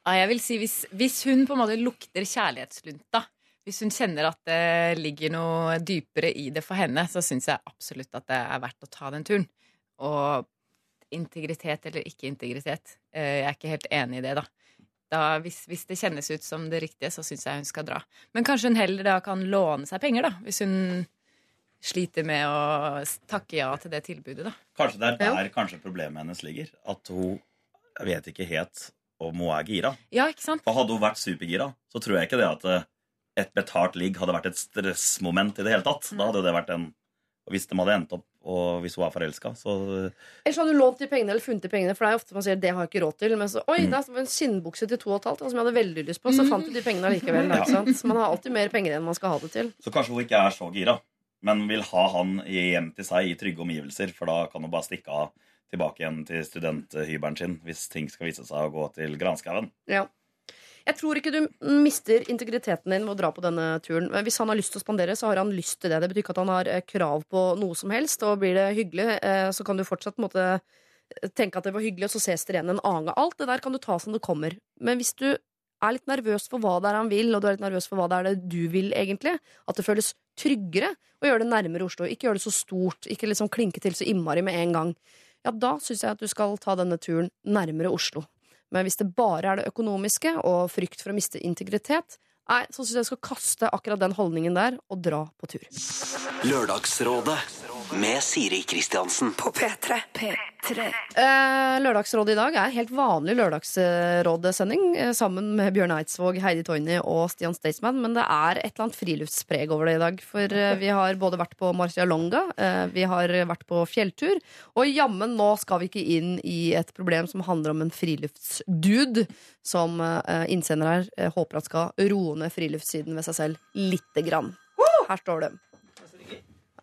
Ja, jeg vil si hvis, hvis hun på en måte lukter kjærlighetslunta, hvis hun kjenner at det ligger noe dypere i det for henne, så syns jeg absolutt at det er verdt å ta den turen. Og integritet eller ikke integritet, eh, jeg er ikke helt enig i det, da. da hvis, hvis det kjennes ut som det riktige, så syns jeg hun skal dra. Men kanskje hun heller da kan låne seg penger, da, hvis hun sliter med å takke ja til det tilbudet, da. Kanskje det er der kanskje problemet hennes ligger. At hun vet ikke helt om hun er gira. Ja, ikke sant? For Hadde hun vært supergira, så tror jeg ikke det at eh, et betalt ligg hadde vært et stressmoment i det hele tatt. Da hadde det vært en og Hvis de hadde endt opp, og hvis hun er forelska, så Eller så hadde du lånt de pengene eller funnet de pengene, for det er ofte man sier det har jeg ikke råd til. Men så, oi, Mm. det er en skinnbukse til to og et halvt som jeg hadde veldig lyst på. Så fant du de pengene allikevel. Ja. Så man har alltid mer penger enn man skal ha det til. Så kanskje hun ikke er så gira, men vil ha han hjem til seg i trygge omgivelser. For da kan hun bare stikke av tilbake igjen til studenthybelen sin hvis ting skal vise seg å gå til granskauen. Ja. Jeg tror ikke du mister integriteten din ved å dra på denne turen. Men Hvis han har lyst til å spandere, så har han lyst til det. Det betyr ikke at han har eh, krav på noe som helst. Og blir det hyggelig, eh, så kan du fortsatt måte, tenke at det var hyggelig, og så ses dere igjen en annen gang. Alt det der kan du ta som det kommer. Men hvis du er litt nervøs for hva det er han vil, og du er litt nervøs for hva det er det du vil, egentlig, at det føles tryggere å gjøre det nærmere Oslo, ikke gjøre det så stort, ikke liksom klinke til så innmari med en gang, ja, da syns jeg at du skal ta denne turen nærmere Oslo. Men hvis det bare er det økonomiske og frykt for å miste integritet, nei, så syns jeg du skal kaste akkurat den holdningen der og dra på tur. Lørdagsrådet med Siri Kristiansen. På P3. Eh, Lørdagsrådet i dag er helt vanlig lørdagsrådsending eh, sammen med Bjørn Eidsvåg, Heidi Toini og Stian Staysman, men det er et eller annet friluftspreg over det i dag. For eh, vi har både vært på Marcialonga, eh, vi har vært på fjelltur, og jammen nå skal vi ikke inn i et problem som handler om en friluftsdude som eh, innsender her eh, håper at skal roe ned friluftssiden ved seg selv lite grann. Her står det.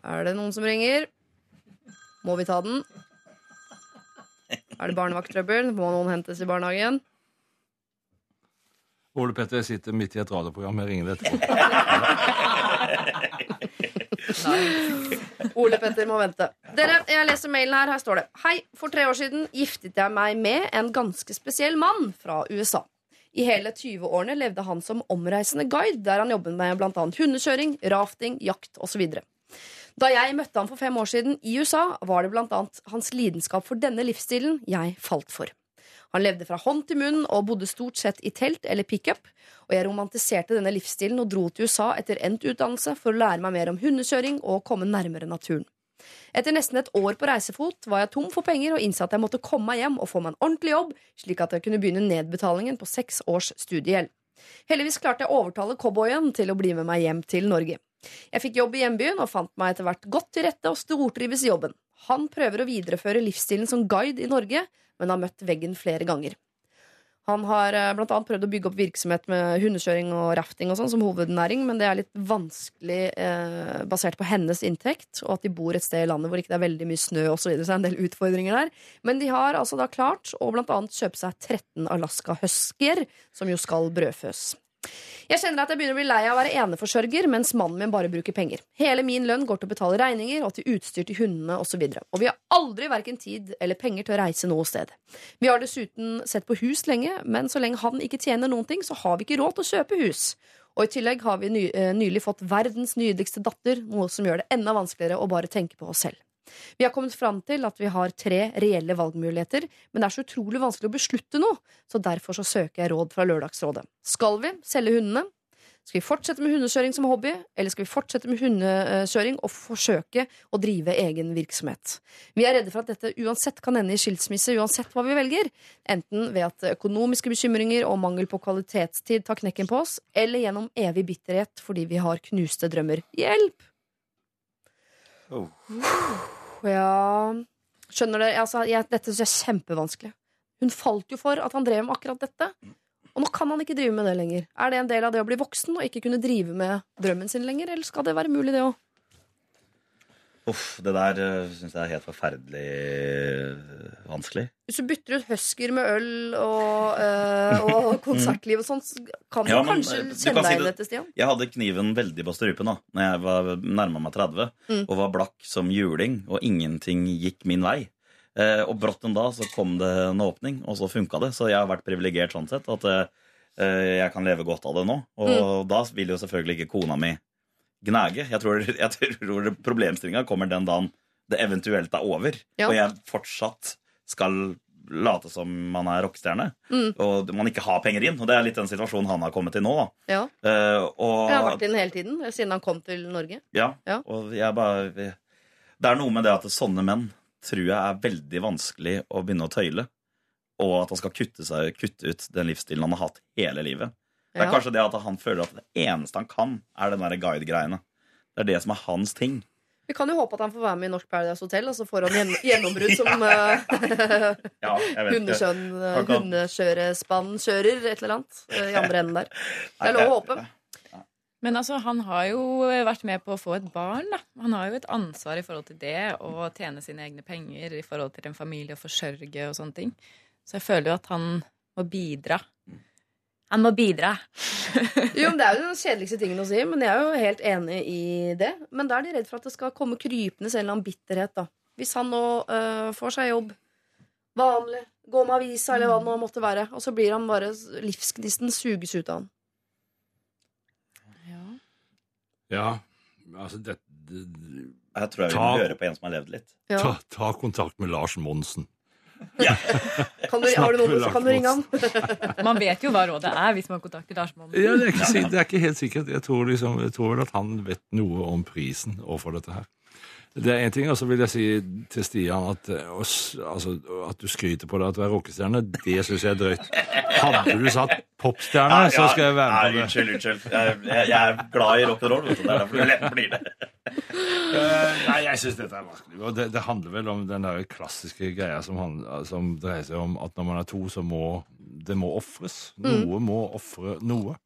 Er det noen som ringer? Må vi ta den? Er det barnevakttrøbbel? Må noen hentes i barnehagen? Ole Petter sitter midt i et radioprogram. Jeg ringer etterpå. Ole Petter må vente. Dere, jeg leser mailen her. Her står det. Hei. For tre år siden giftet jeg meg med en ganske spesiell mann fra USA. I hele 20-årene levde han som omreisende guide, der han jobbet med bl.a. hundekjøring, rafting, jakt osv. Da jeg møtte ham for fem år siden i USA, var det blant annet hans lidenskap for denne livsstilen jeg falt for. Han levde fra hånd til munn og bodde stort sett i telt eller pickup. Og jeg romantiserte denne livsstilen og dro til USA etter endt utdannelse for å lære meg mer om hundekjøring og komme nærmere naturen. Etter nesten et år på reisefot var jeg tom for penger og innså at jeg måtte komme meg hjem og få meg en ordentlig jobb, slik at jeg kunne begynne nedbetalingen på seks års studiegjeld. Heldigvis klarte jeg å overtale cowboyen til å bli med meg hjem til Norge. Jeg fikk jobb i hjembyen og fant meg etter hvert godt til rette og stortrives i jobben. Han prøver å videreføre livsstilen som guide i Norge, men har møtt veggen flere ganger. Han har eh, blant annet prøvd å bygge opp virksomhet med hundekjøring og rafting og sånn som hovednæring, men det er litt vanskelig eh, basert på hennes inntekt, og at de bor et sted i landet hvor ikke det er veldig mye snø osv. Så, videre, så det er en del utfordringer der. Men de har altså da klart å blant annet kjøpe seg 13 Alaska Husker, som jo skal brødføs. Jeg kjenner at jeg begynner å bli lei av å være eneforsørger, mens mannen min bare bruker penger. Hele min lønn går til å betale regninger og til utstyr til hundene osv. Og, så og vi har aldri verken tid eller penger til å reise noe sted. Vi har dessuten sett på hus lenge, men så lenge han ikke tjener noen ting, så har vi ikke råd til å kjøpe hus. Og i tillegg har vi ny, eh, nylig fått verdens nydeligste datter, noe som gjør det enda vanskeligere å bare tenke på oss selv. Vi har kommet fram til at vi har tre reelle valgmuligheter, men det er så utrolig vanskelig å beslutte noe, så derfor så søker jeg råd fra Lørdagsrådet. Skal vi selge hundene? Skal vi fortsette med hundekjøring som hobby, eller skal vi fortsette med hundekjøring og forsøke å drive egen virksomhet? Vi er redde for at dette uansett kan ende i skilsmisse, uansett hva vi velger. Enten ved at økonomiske bekymringer og mangel på kvalitetstid tar knekken på oss, eller gjennom evig bitterhet fordi vi har knuste drømmer. Hjelp! Oh. Ja Skjønner dere? Altså, jeg, dette syns jeg er kjempevanskelig. Hun falt jo for at han drev med akkurat dette. Og nå kan han ikke drive med det lenger. Er det en del av det å bli voksen og ikke kunne drive med drømmen sin lenger, eller skal det være mulig, det òg? Uff, det der uh, syns jeg er helt forferdelig eh, vanskelig. Hvis du bytter ut husker med øl og, øh, og konsertliv og sånn, kan du Ja, men, kanskje eh, du kjenne kan deg igjen si etter, Stian. Jeg hadde kniven veldig på strupen da Når jeg var nærma meg 30 Mm. og var blakk som juling, og ingenting gikk min vei. Eh, og brått en dag så kom det en åpning, og så funka det. Så jeg har vært privilegert sånn sett at eh, jeg kan leve godt av det nå. Og Mm. da vil jo selvfølgelig ikke kona mi gnage. Jeg tror, jeg tror problemstillinga kommer den dagen det eventuelt er over, Ja. og jeg fortsatt skal late som man er rockestjerne, Mm. og man ikke har penger inn. Og det er litt den situasjonen han har kommet til nå. Ja. Uh, og, Jeg har vært i den hele tiden, siden han kom til Norge. ja, Ja. og jeg bare Det er noe med det at sånne menn tror jeg er veldig vanskelig å begynne å tøyle. Og at han skal kutte, seg, kutte ut den livsstilen han har hatt hele livet. Det er Ja. kanskje det at han føler at det eneste han kan, er den guide-greiene. Det er det som er hans ting. Vi kan jo håpe at han får være med i Norsk Paradise Hotel, og så får han gjennom- gjennombrudd som uh, Ja, Han kan- hundekjørespannskjører, et eller annet, eh, i andre enden der. Det er lov å håpe. Men altså, han har jo vært med på å få et barn. da. Han har jo et ansvar i forhold til det, å tjene sine egne penger i forhold til en familie og forsørge og sånne ting. Så jeg føler jo at han må bidra. Han må bidra. Jo, men Det er jo den kjedeligste tingen å si, men jeg er jo helt enig i det. Men da er de redd for at det skal komme krypende en eller annen bitterhet. da Hvis han nå øh, får seg jobb vanlig, gå med avisa eller hva det nå måtte være, og så blir han bare livsgnisten suges ut av han. Ja, altså det, det, Jeg tror jeg Ta- vil høre på en som har levd litt. Ja. ta, ta kontakt med Lars Monsen. Kan du, har du noe, så kan du ringe han. Man vet jo hva rådet er hvis man kontakter Lars Monsen. Ja, det, er ikke, det er ikke helt sikkert. Jeg tror, liksom, jeg tror vel at han vet noe om prisen overfor dette her. Det er en ting, og så vil jeg si til Stian at, eh, altså, at du skryter på deg at du er rockestjerne, det syns jeg er drøyt. Hadde du satt popstjerne, så skal jeg være Nei, med på det. Unnskyld, unnskyld. Jeg, jeg, jeg er glad i rock'n'roll. and roll. Det er derfor det lett blir det. Eh, Nei, jeg syns dette er vanskelig. Og det, det handler vel om den der klassiske greia som, handler, som dreier seg om at når man er to, så må det må ofres. Noe må ofre noe.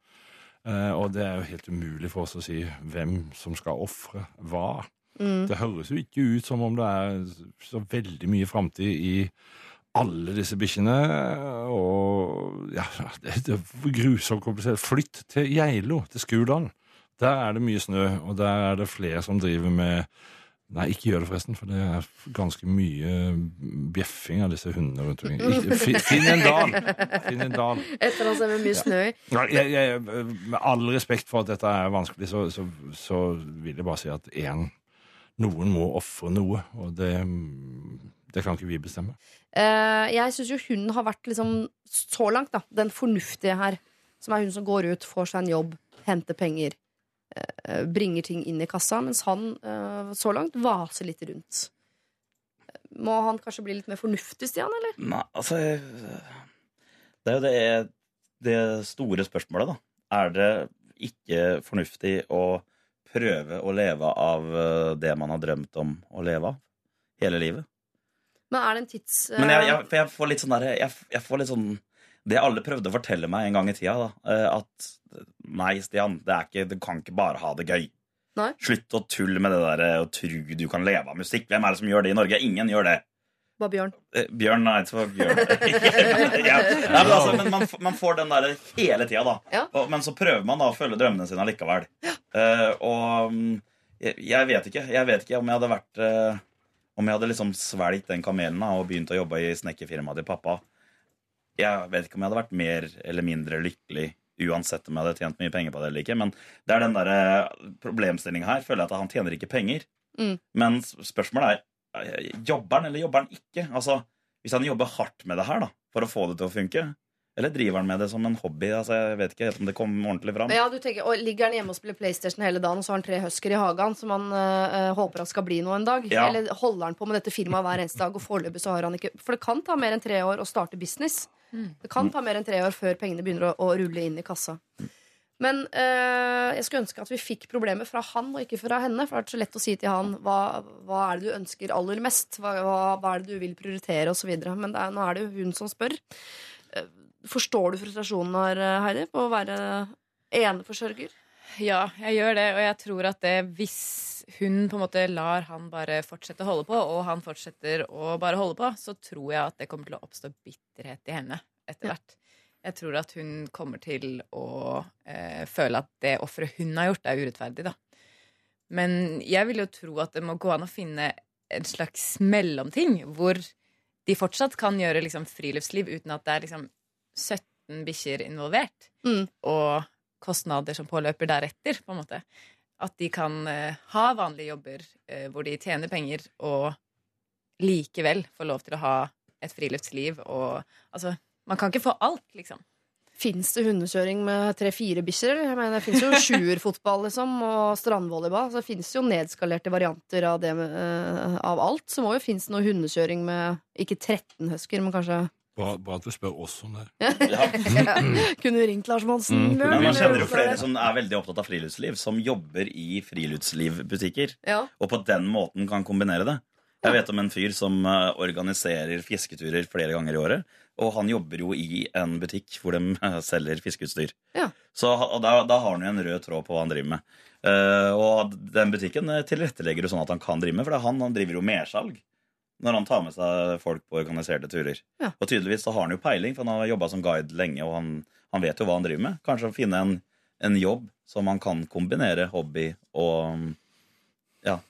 Eh, og det er jo helt umulig for oss å si hvem som skal ofre hva. Det høres jo ikke ut som om det er så veldig mye framtid i alle disse bikkjene. Og ja, det, det er grusomt komplisert. Flytt til Geilo, til Skurdal. Der er det mye snø, og der er det flere som driver med Nei, ikke gjør det forresten, for det er ganske mye bjeffing av disse hundene rundt omkring. Finn en dal! Finn en dal. Et eller annet med mye snø i. Ja. med all respekt for at dette er vanskelig, så, så, så vil jeg bare si at en, noen må ofre noe, og det, det kan ikke vi bestemme. Uh, jeg syns jo hun har vært liksom så langt, da, den fornuftige her. Som er hun som går ut, får seg en jobb, henter penger, Uh, bringer ting inn i kassa. Mens han uh, så langt vaser litt rundt. Må han kanskje bli litt mer fornuftig, Stian, eller? Nei, altså Det er jo det, det store spørsmålet, da. Er det ikke fornuftig å prøve å leve av eh, det man har drømt om å leve av? Hele livet? Men er det en tids... Uh... Men jeg, jeg, jeg får litt sånn derre jeg, jeg får litt sånn Det alle prøvde å fortelle meg en gang i tida, da, eh, at nei, Stian, det er ikke, du kan ikke bare ha det gøy. Nei. Slutt å tulle med det der å tro du kan leve av musikk. Hvem er det som gjør det i Norge? Ingen gjør det. Bare Bjørn. Eh, Bjørn Eidsvåg var Bjørn. ja. Nei, men altså, men man, man får den der hele tida, da. Ja. Og, men så prøver man da å følge drømmene sine allikevel. Uh, og mm, jeg, jeg vet ikke. Jeg vet ikke om jeg hadde vært uh, Om jeg hadde liksom svelget den kamelen da, og begynt å jobbe i snekkerfirmaet til pappa. Jeg vet ikke om jeg hadde vært mer eller mindre lykkelig uansett om jeg hadde tjent mye penger på det eller ikke. Men det er den der problemstillinga her. Føler jeg at han tjener ikke penger. Mm. Men spørsmålet er eh, Jobber han eller jobber han ikke? Altså, Hvis han jobber hardt med det her da, for å få det til å funke, eller driver han med det som en hobby? Altså, Jeg vet ikke helt om det kom ordentlig fram. Ja, du tenker, og Ligger han hjemme og spiller PlayStation hele dagen, og så har han tre husker i hagen som han øh, håper at skal bli noe en dag? Ja. Eller holder han på med dette firmaet hver eneste dag, og foreløpig så har han ikke For det kan ta mer enn tre år å starte business. Det kan ta mer enn tre år før pengene begynner å, å rulle inn i kassa. Men øh, jeg skulle ønske at vi fikk problemet fra han og ikke fra henne. For det er så lett å si til han hva, hva er det du ønsker aller mest? Hva, hva, hva er det du vil prioritere? Videre. Men det er, nå er det jo hun som spør. Eh, Forstår du frustrasjonen her, Heidi, på å være eneforsørger? Ja, jeg gjør det, og jeg tror at det hvis hun på en måte lar han bare fortsette å holde på, og han fortsetter å bare holde på, så tror jeg at det kommer til å oppstå bitterhet i henne etter hvert. Jeg tror at hun kommer til å eh, føle at det offeret hun har gjort, er urettferdig, da. Men jeg vil jo tro at det må gå an å finne en slags mellomting, hvor de fortsatt kan gjøre liksom friluftsliv uten at det er liksom 17 bikkjer involvert Mm. og kostnader som påløper deretter, på en måte. At de kan eh, ha vanlige jobber eh, hvor de tjener penger, og likevel få lov til å ha et friluftsliv og Altså, man kan ikke få alt, liksom. Fins det hundekjøring med tre-fire bikkjer? Jeg mener, Det fins jo sjuerfotball liksom, og strandvolleyball. Så det fins jo nedskalerte varianter av, det eh, av alt. Så må jo finnes noe hundekjøring med ikke 13 husker, men kanskje Bra, bra at du spør oss om det. Ja. Kunne ringt Lars Monsen. Mm. Men man kjenner jo flere som er veldig opptatt av friluftsliv, som jobber i friluftslivbutikker. Ja. Og på den måten kan kombinere det. Jeg vet om en fyr som eh, organiserer fisketurer flere ganger i året. Og han jobber jo i en butikk hvor de eh, selger fiskeutstyr. Ja. Så da, da har han jo en rød tråd på hva han driver med. Uh, og den butikken eh, tilrettelegger jo sånn at han kan drive med, for det han, han driver jo mersalg. Når han tar med seg folk på organiserte turer. Ja. Og tydeligvis så har han jo peiling, for han har jobba som guide lenge, og han, han vet jo hva han driver med. Kanskje å finne en, en jobb som han kan kombinere hobby og ja,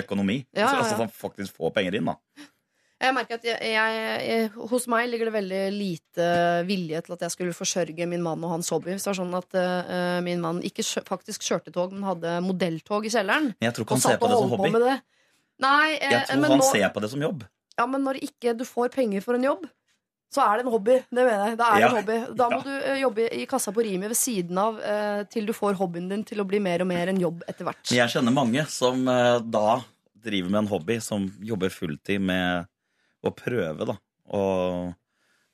økonomi. Ja, ja, Så, ja. altså at han faktisk får penger inn, da. Jeg merker at jeg, jeg, jeg, Hos meg ligger det veldig lite vilje til at jeg skulle forsørge min mann og hans hobby. Hvis det var sånn at uh, min mann ikke faktisk kjørte tog, men hadde modelltog i kjelleren. Men jeg tror ikke han ser på det som hobby. det. Nei, eh, Jeg tror men, han nå, ser på det som jobb. ja, men når ikke du får penger for en jobb, så er det en hobby. Det mener jeg. Da er Ja. en hobby. Da må du eh, jobbe i kassa på Rimi ved siden av uh, til du får hobbyen din til å bli mer og mer en jobb etter hvert. Men jeg kjenner mange som da driver med en hobby, som jobber fulltid med å prøve, da. å,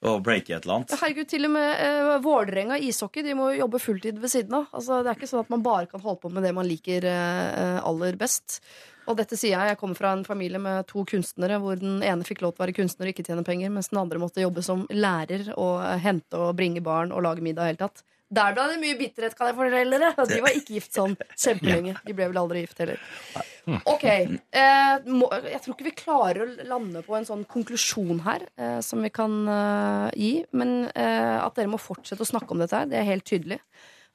å breake et eller annet. herregud, til og med eh, Vålerenga ishockey De må jo jobbe fulltid ved siden av. Altså, det er ikke sånn at man bare kan holde på med det man liker eh, aller best. Og dette sier jeg, jeg kommer fra en familie med to kunstnere, hvor den ene fikk lov til å være kunstner og ikke tjene penger, mens den andre måtte jobbe som lærer og hente og bringe barn og lage middag i hele tatt. Der ble det mye bitterhet, kan jeg fortelle dere. De var ikke gift sånn kjempelenge. De ble vel aldri gift heller. Ok. Eh, må, jeg tror ikke vi klarer å lande på en sånn konklusjon her eh, som vi kan eh, gi. Men eh, at dere må fortsette å snakke om dette her, det er helt tydelig.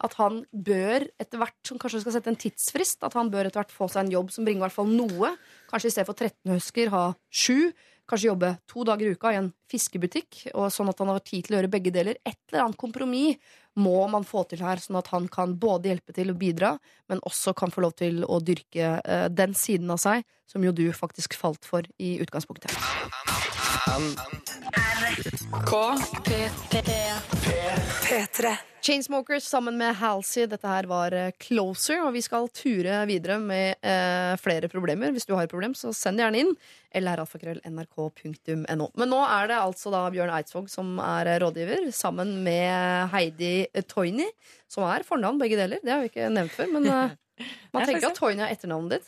at han bør etter hvert, som kanskje skal sette en tidsfrist, at han bør etter hvert få seg en jobb som bringer i hvert fall noe. Kanskje i stedet for 13 husker ha sju. Kanskje jobbe to dager i uka i en fiskebutikk, og sånn at han har tid til å gjøre begge deler. Et eller annet kompromiss må man få til her, sånn at han kan både hjelpe til å bidra, men også kan få lov til å dyrke eh, den siden av seg som jo du faktisk falt for i utgangspunktet. P3. Chainsmokers sammen med Halsey. Dette her var eh, Closer, og vi skal ture videre med eh, flere problemer. Hvis du har et problem, så send gjerne inn. lralfakrøll.nrk.no. Men nå er det altså da Bjørn Eidsvåg som er eh, rådgiver, sammen med Heidi Toini, som er fornavn, begge deler. Det har vi ikke nevnt før, men eh, man tenker at Toini er etternavnet ditt.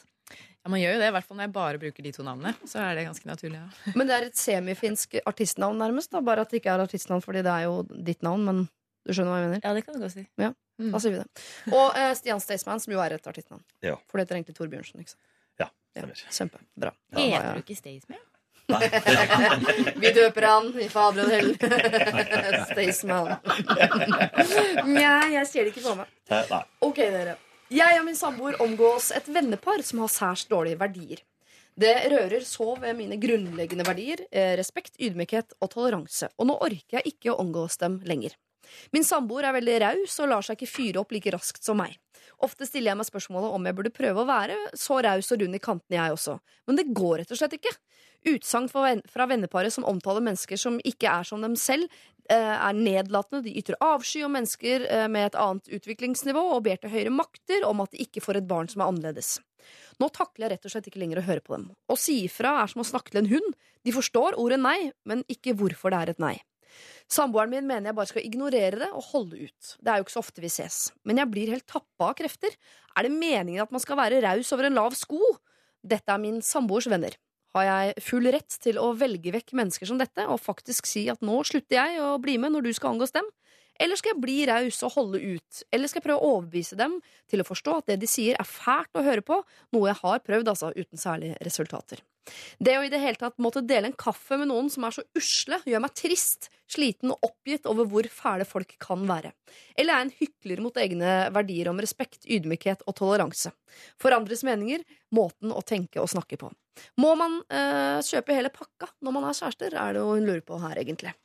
Ja, Man gjør jo det, i hvert fall når jeg bare bruker de to navnene. Så er det ganske naturlig. Ja. Men det er et semifinsk artistnavn, nærmest. Da. Bare at det ikke er artistnavn fordi det er jo ditt navn, men du skjønner hva jeg mener? ja, det kan du godt si. Ja, Mm. Da sier vi det. Og eh, Stian Staysman, som jo er et artistnavn. Ja. For det heter egentlig Tor Bjørnsen. Ikke sant? Ja, stemmer. Ja, Bra. Ja, Heter du ikke Staysman? Vi døper han i Fader og Hell. Staysman. Nja, jeg ser det ikke for meg. Nei. Ok, dere. Jeg og min samboer omgås et vennepar som har særs dårlige verdier. Det rører så ved mine grunnleggende verdier, eh, respekt, ydmykhet og toleranse. Og nå orker jeg ikke å omgås dem lenger. Min samboer er veldig raus og lar seg ikke fyre opp like raskt som meg. Ofte stiller jeg meg spørsmålet om jeg burde prøve å være så raus og rund i kantene, jeg også. Men det går rett og slett ikke. Utsagn fra venneparet som omtaler mennesker som ikke er som dem selv, eh, er nedlatende. De ytrer avsky om mennesker eh, med et annet utviklingsnivå og ber til høyere makter om at de ikke får et barn som er annerledes. Nå takler jeg rett og slett ikke lenger å høre på dem. Å si ifra er som å snakke til en hund. De forstår ordet nei, men ikke hvorfor det er et nei. Samboeren min mener jeg bare skal ignorere det og holde ut. Det er jo ikke så ofte vi ses. Men jeg blir helt tappa av krefter. Er det meningen at man skal være raus over en lav sko? Dette er min samboers venner. Har jeg full rett til å velge vekk mennesker som dette og faktisk si at nå slutter jeg å bli med når du skal angås dem? Eller skal jeg bli raus og holde ut? Eller skal jeg prøve å overbevise dem til å forstå at det de sier er fælt å høre på, noe jeg har prøvd, altså, uten særlige resultater? Det å i det hele tatt måtte dele en kaffe med noen som er så usle, gjør meg trist, sliten og oppgitt over hvor fæle folk kan være. Eller er en hykler mot egne verdier om respekt, ydmykhet og toleranse. For andres meninger, måten å tenke og snakke på. Må man øh, kjøpe hele pakka når man er kjærester, er det jo hun lurer på her, egentlig.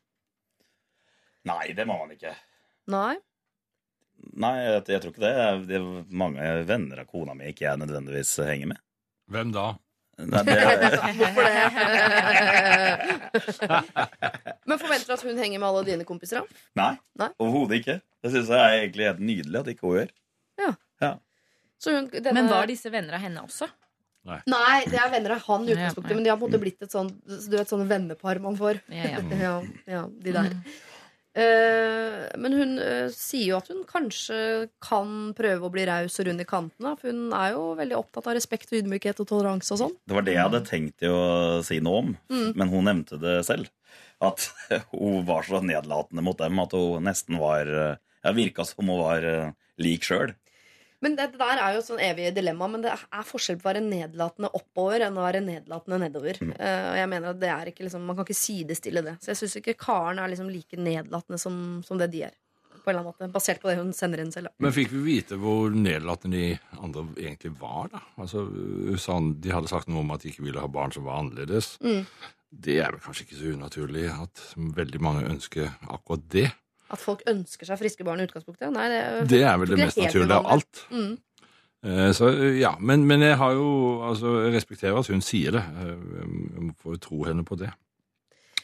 Nei, det må man ikke. Nei? Nei, jeg, jeg tror ikke det. det er mange venner av kona mi ikke jeg nødvendigvis henger med. Hvem da? Nei, det, Hvorfor det? Men forventer du at hun henger med alle dine kompiser, da? nei, Nei? overhodet ikke. Det syns jeg er egentlig helt nydelig at ikke hun gjør. Så hun, denne... Men var disse venner av henne også? Nei, det er venner av han i utgangspunktet, men de har på en måte blitt et sånn Du vet sånne vennepar man får. Ja, ja. ja, ja, de der. Eh, men hun eh, sier jo at hun kanskje kan prøve å bli raus og rund i kantene. For hun er jo veldig opptatt av respekt, og ydmykhet og toleranse og sånn. Det var det jeg hadde tenkt å si noe om, Mm. men hun nevnte det selv. At hun var så nedlatende mot dem at hun nesten var ja, Virka som hun var eh, lik sjøl. Men det, det der er jo et sånn evig dilemma. Men det er forskjell på å være nedlatende oppover enn å være nedlatende nedover. Eh, og jeg mener at det er ikke liksom, Man kan ikke sidestille det. Så jeg syns ikke Karen er liksom like nedlatende som, som det de er. På en eller annen måte, Basert på det hun sender inn selv. Men fikk vi vite hvor nedlatende de andre egentlig var, da? Altså, De hadde sagt noe om at de ikke ville ha barn som var annerledes. Mm. Det er vel kanskje ikke så unaturlig at veldig mange ønsker akkurat det. At folk ønsker seg friske barn i utgangspunktet? Nei, det, Det er vel det mest naturlige av alt. Mm. Eh, Så ja, men, men jeg har jo altså, jeg respekterer at hun sier det. Eh, Jeg må få tro henne på det.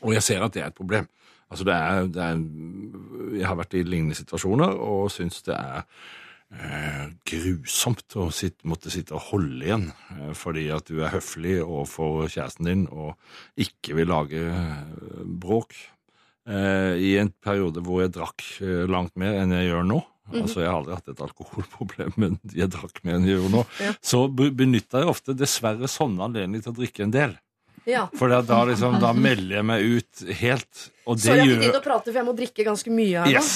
Og jeg ser at det er et problem. Altså, det er, det er Jeg har vært i lignende situasjoner og syns det er eh, grusomt å sitte, måtte sitte og holde igjen eh, fordi at du er høflig overfor kjæresten din og ikke vil lage eh, bråk. Eh, I en periode hvor jeg drakk eh, langt mer enn jeg gjør nå Altså, Jeg har aldri hatt et alkoholproblem, men jeg drakk mer enn jeg gjør nå. Ja. Så be- benytter jeg ofte dessverre sånne anledninger til å drikke en del. Ja. For da, liksom, da melder jeg meg ut helt. Og det Så jeg har ikke tid til å prate, for jeg må drikke ganske mye her Yes.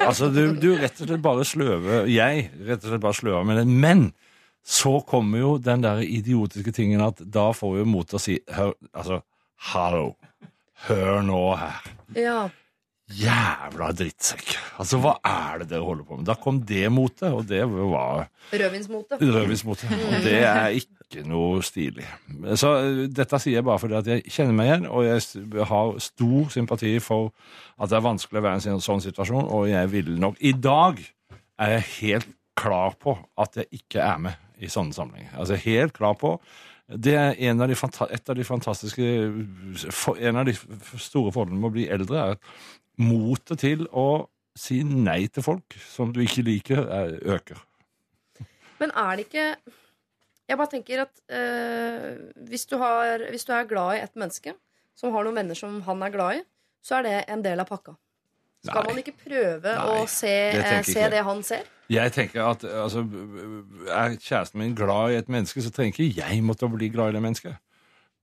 Altså, du, du rett og slett bare sløver Jeg rett og slett bare sløver med det. Men så kommer jo den der idiotiske tingen at da får vi mot å si hør, Altså, hallo. Hør nå her. Ja. Jævla drittsekk. Altså, hva er det dere holder på med? Da kom det motet, og det var Rødvinsmotet. rødvinsmote. Og det er ikke noe stilig. Så eh, dette sier jeg bare fordi at jeg kjenner meg igjen, og jeg har stor sympati for at det er vanskelig å være i en sånn situasjon, og jeg ville nok I dag er jeg helt klar på at jeg ikke er med i sånne sammenhenger. Altså helt klar på det er en av de, et av de fantastiske En av de store fordelene med å bli eldre er at motet til å si nei til folk som du ikke liker, er, øker. Men er det ikke Jeg bare tenker at øh, hvis, du har, hvis du er glad i et menneske som har noen venner som han er glad i, så er det en del av pakka. Skal Nei. man ikke prøve Nei, å se, det eh, se det han ser? Jeg tenker at altså, Er kjæresten min glad i et menneske, så trenger ikke jeg måtte bli glad i det mennesket.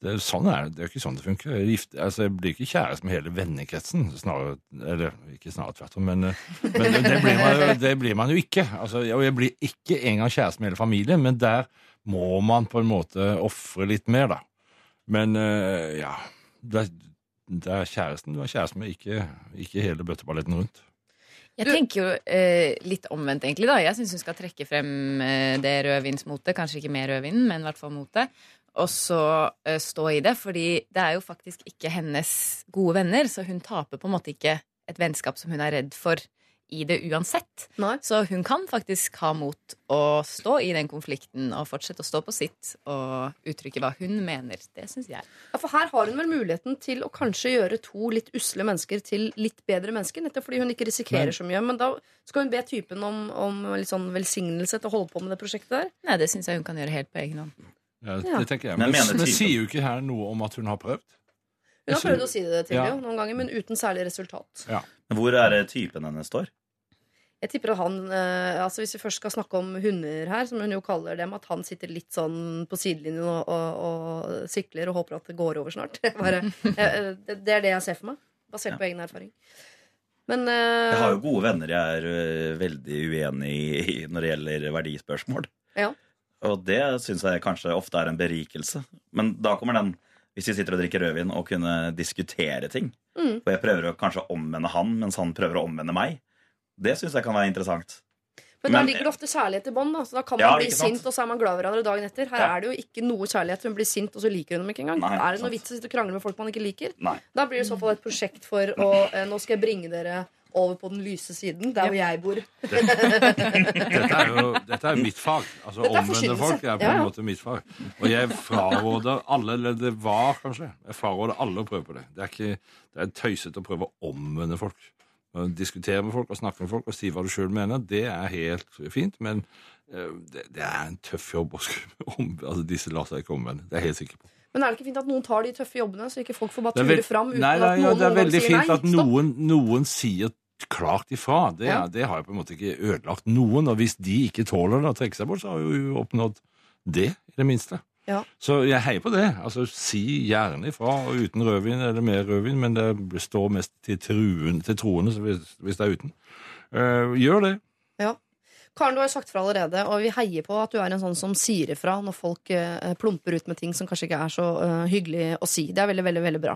Det sånn er det. det er ikke sånn det funker. Jeg, gift, altså, jeg blir ikke kjæreste med hele vennekretsen. Snarere, eller ikke snarere tvert om, men, men det, blir man, jo- det blir man jo ikke. Altså, og jeg blir ikke engang kjæreste med hele familien, men der må man på en måte ofre litt mer, da. Men eh, ja det er, det er kjæresten du er kjæreste med, ikke, ikke hele bøtteballetten rundt. Jeg tenker jo eh, litt omvendt, egentlig. da Jeg syns hun skal trekke frem eh, det rødvinsmotet. Kanskje ikke med rødvinen, men i hvert fall motet. Og så eh, stå i det. Fordi det er jo faktisk ikke hennes gode venner, så hun taper på en måte ikke et vennskap som hun er redd for i det uansett. Nei. Så hun kan faktisk ha mot å stå i den konflikten og fortsette å stå på sitt og uttrykke hva hun mener. Det syns jeg. Ja, For her har hun vel muligheten til å kanskje gjøre to litt usle mennesker til litt bedre mennesker. Nettopp fordi hun ikke risikerer Nei. så mye. Men da skal hun be typen om, om litt sånn velsignelse til å holde på med det prosjektet der. Nei, det syns jeg hun kan gjøre helt på egen hånd. Ja, Ja. Det tenker jeg. Men Men, men sier jo ikke her noe om at hun har prøvd. Hun har prøvd å si det til Ja. jo, noen ganger, men uten særlig resultat. Ja. Hvor er det typen hennes står? Jeg tipper at han, eh, altså Hvis vi først skal snakke om hunder her, som hun jo kaller dem, at han sitter litt sånn på sidelinjen og, og, og sikler og håper at det går over snart. Bare, eh, det, er det jeg ser for meg, basert Ja. på egen erfaring. Men eh, Jeg har jo gode venner jeg er veldig uenig i når det gjelder verdispørsmål. Ja. Og det syns jeg kanskje ofte er en berikelse. Men da kommer den hvis vi sitter og drikker rødvin og kunne diskutere ting. Mm. Og jeg prøver å kanskje omvende han mens han prøver å omvende meg. Det syns jeg kan være interessant. Men da Men- ligger det ofte kjærlighet i bånd. Så da kan man Ja, bli sint, og så er man glad i hverandre dagen etter. Her Ja. er det jo ikke noe kjærlighet. Hun blir sint, og så liker hun dem ikke engang. Nei, er det noe vits i å sitte og krangle med folk man ikke liker? Nei. Da blir det i så fall et prosjekt for å eh, Nå skal jeg bringe dere over på den lyse siden, der hvor jeg bor. Dette er jo dette er mitt fag. Altså Omvende folk er på en ja. måte mitt fag. Og jeg fraråder alle, eller det var kanskje, jeg fraråder alle å prøve på det. Det er, ikke, det er tøysete å prøve å omvende folk. Diskutere med folk og snakke med folk og si hva du sjøl mener, det er helt fint. Men eh, det, det er en tøff jobb å skulle om, altså Disse lar seg ikke omvende. Det er jeg helt sikker på. Men er det ikke fint at noen tar de tøffe jobbene, så ikke folk får bare ture fram uten nei, nei, at ja, noen det er veldig fint nei? at noen, noen sier klart ifra. Det, Ja. det har jo på en måte ikke ødelagt noen. Og hvis de ikke tåler det og trekker seg bort, så har vi jo oppnådd det, i det minste. Ja. Så jeg heier på det. Altså, Si gjerne ifra, uten rødvin eller mer rødvin, men det står mest til, truen, til troende hvis, hvis det er uten. Uh, gjør det. Karen, du har jo sagt fra allerede, og vi heier på at du er en sånn som sier ifra når folk uh, plumper ut med ting som kanskje ikke er så uh, hyggelig å si. Det er veldig, veldig, veldig bra.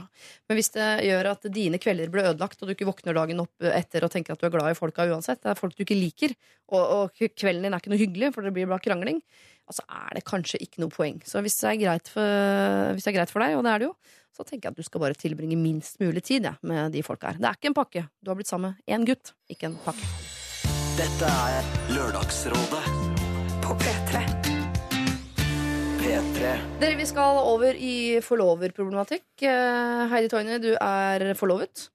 Men hvis det gjør at dine kvelder blir ødelagt, og du ikke våkner dagen opp etter og tenker at du er glad i folka uansett, det er folk du ikke liker, og, og kvelden din er ikke noe hyggelig, for det blir bare krangling, altså er det kanskje ikke noe poeng. Så hvis det er greit for, hvis det er greit for deg, og det er det jo, så tenker jeg at du skal bare tilbringe minst mulig tid ja, med de folka her. Det er ikke en pakke. Du har blitt sammen med én gutt, ikke en pakke. Dette er Lørdagsrådet på P3. P3. Dere, Vi skal over i forloverproblematikk. Eh, Heidi Toine, du er forlovet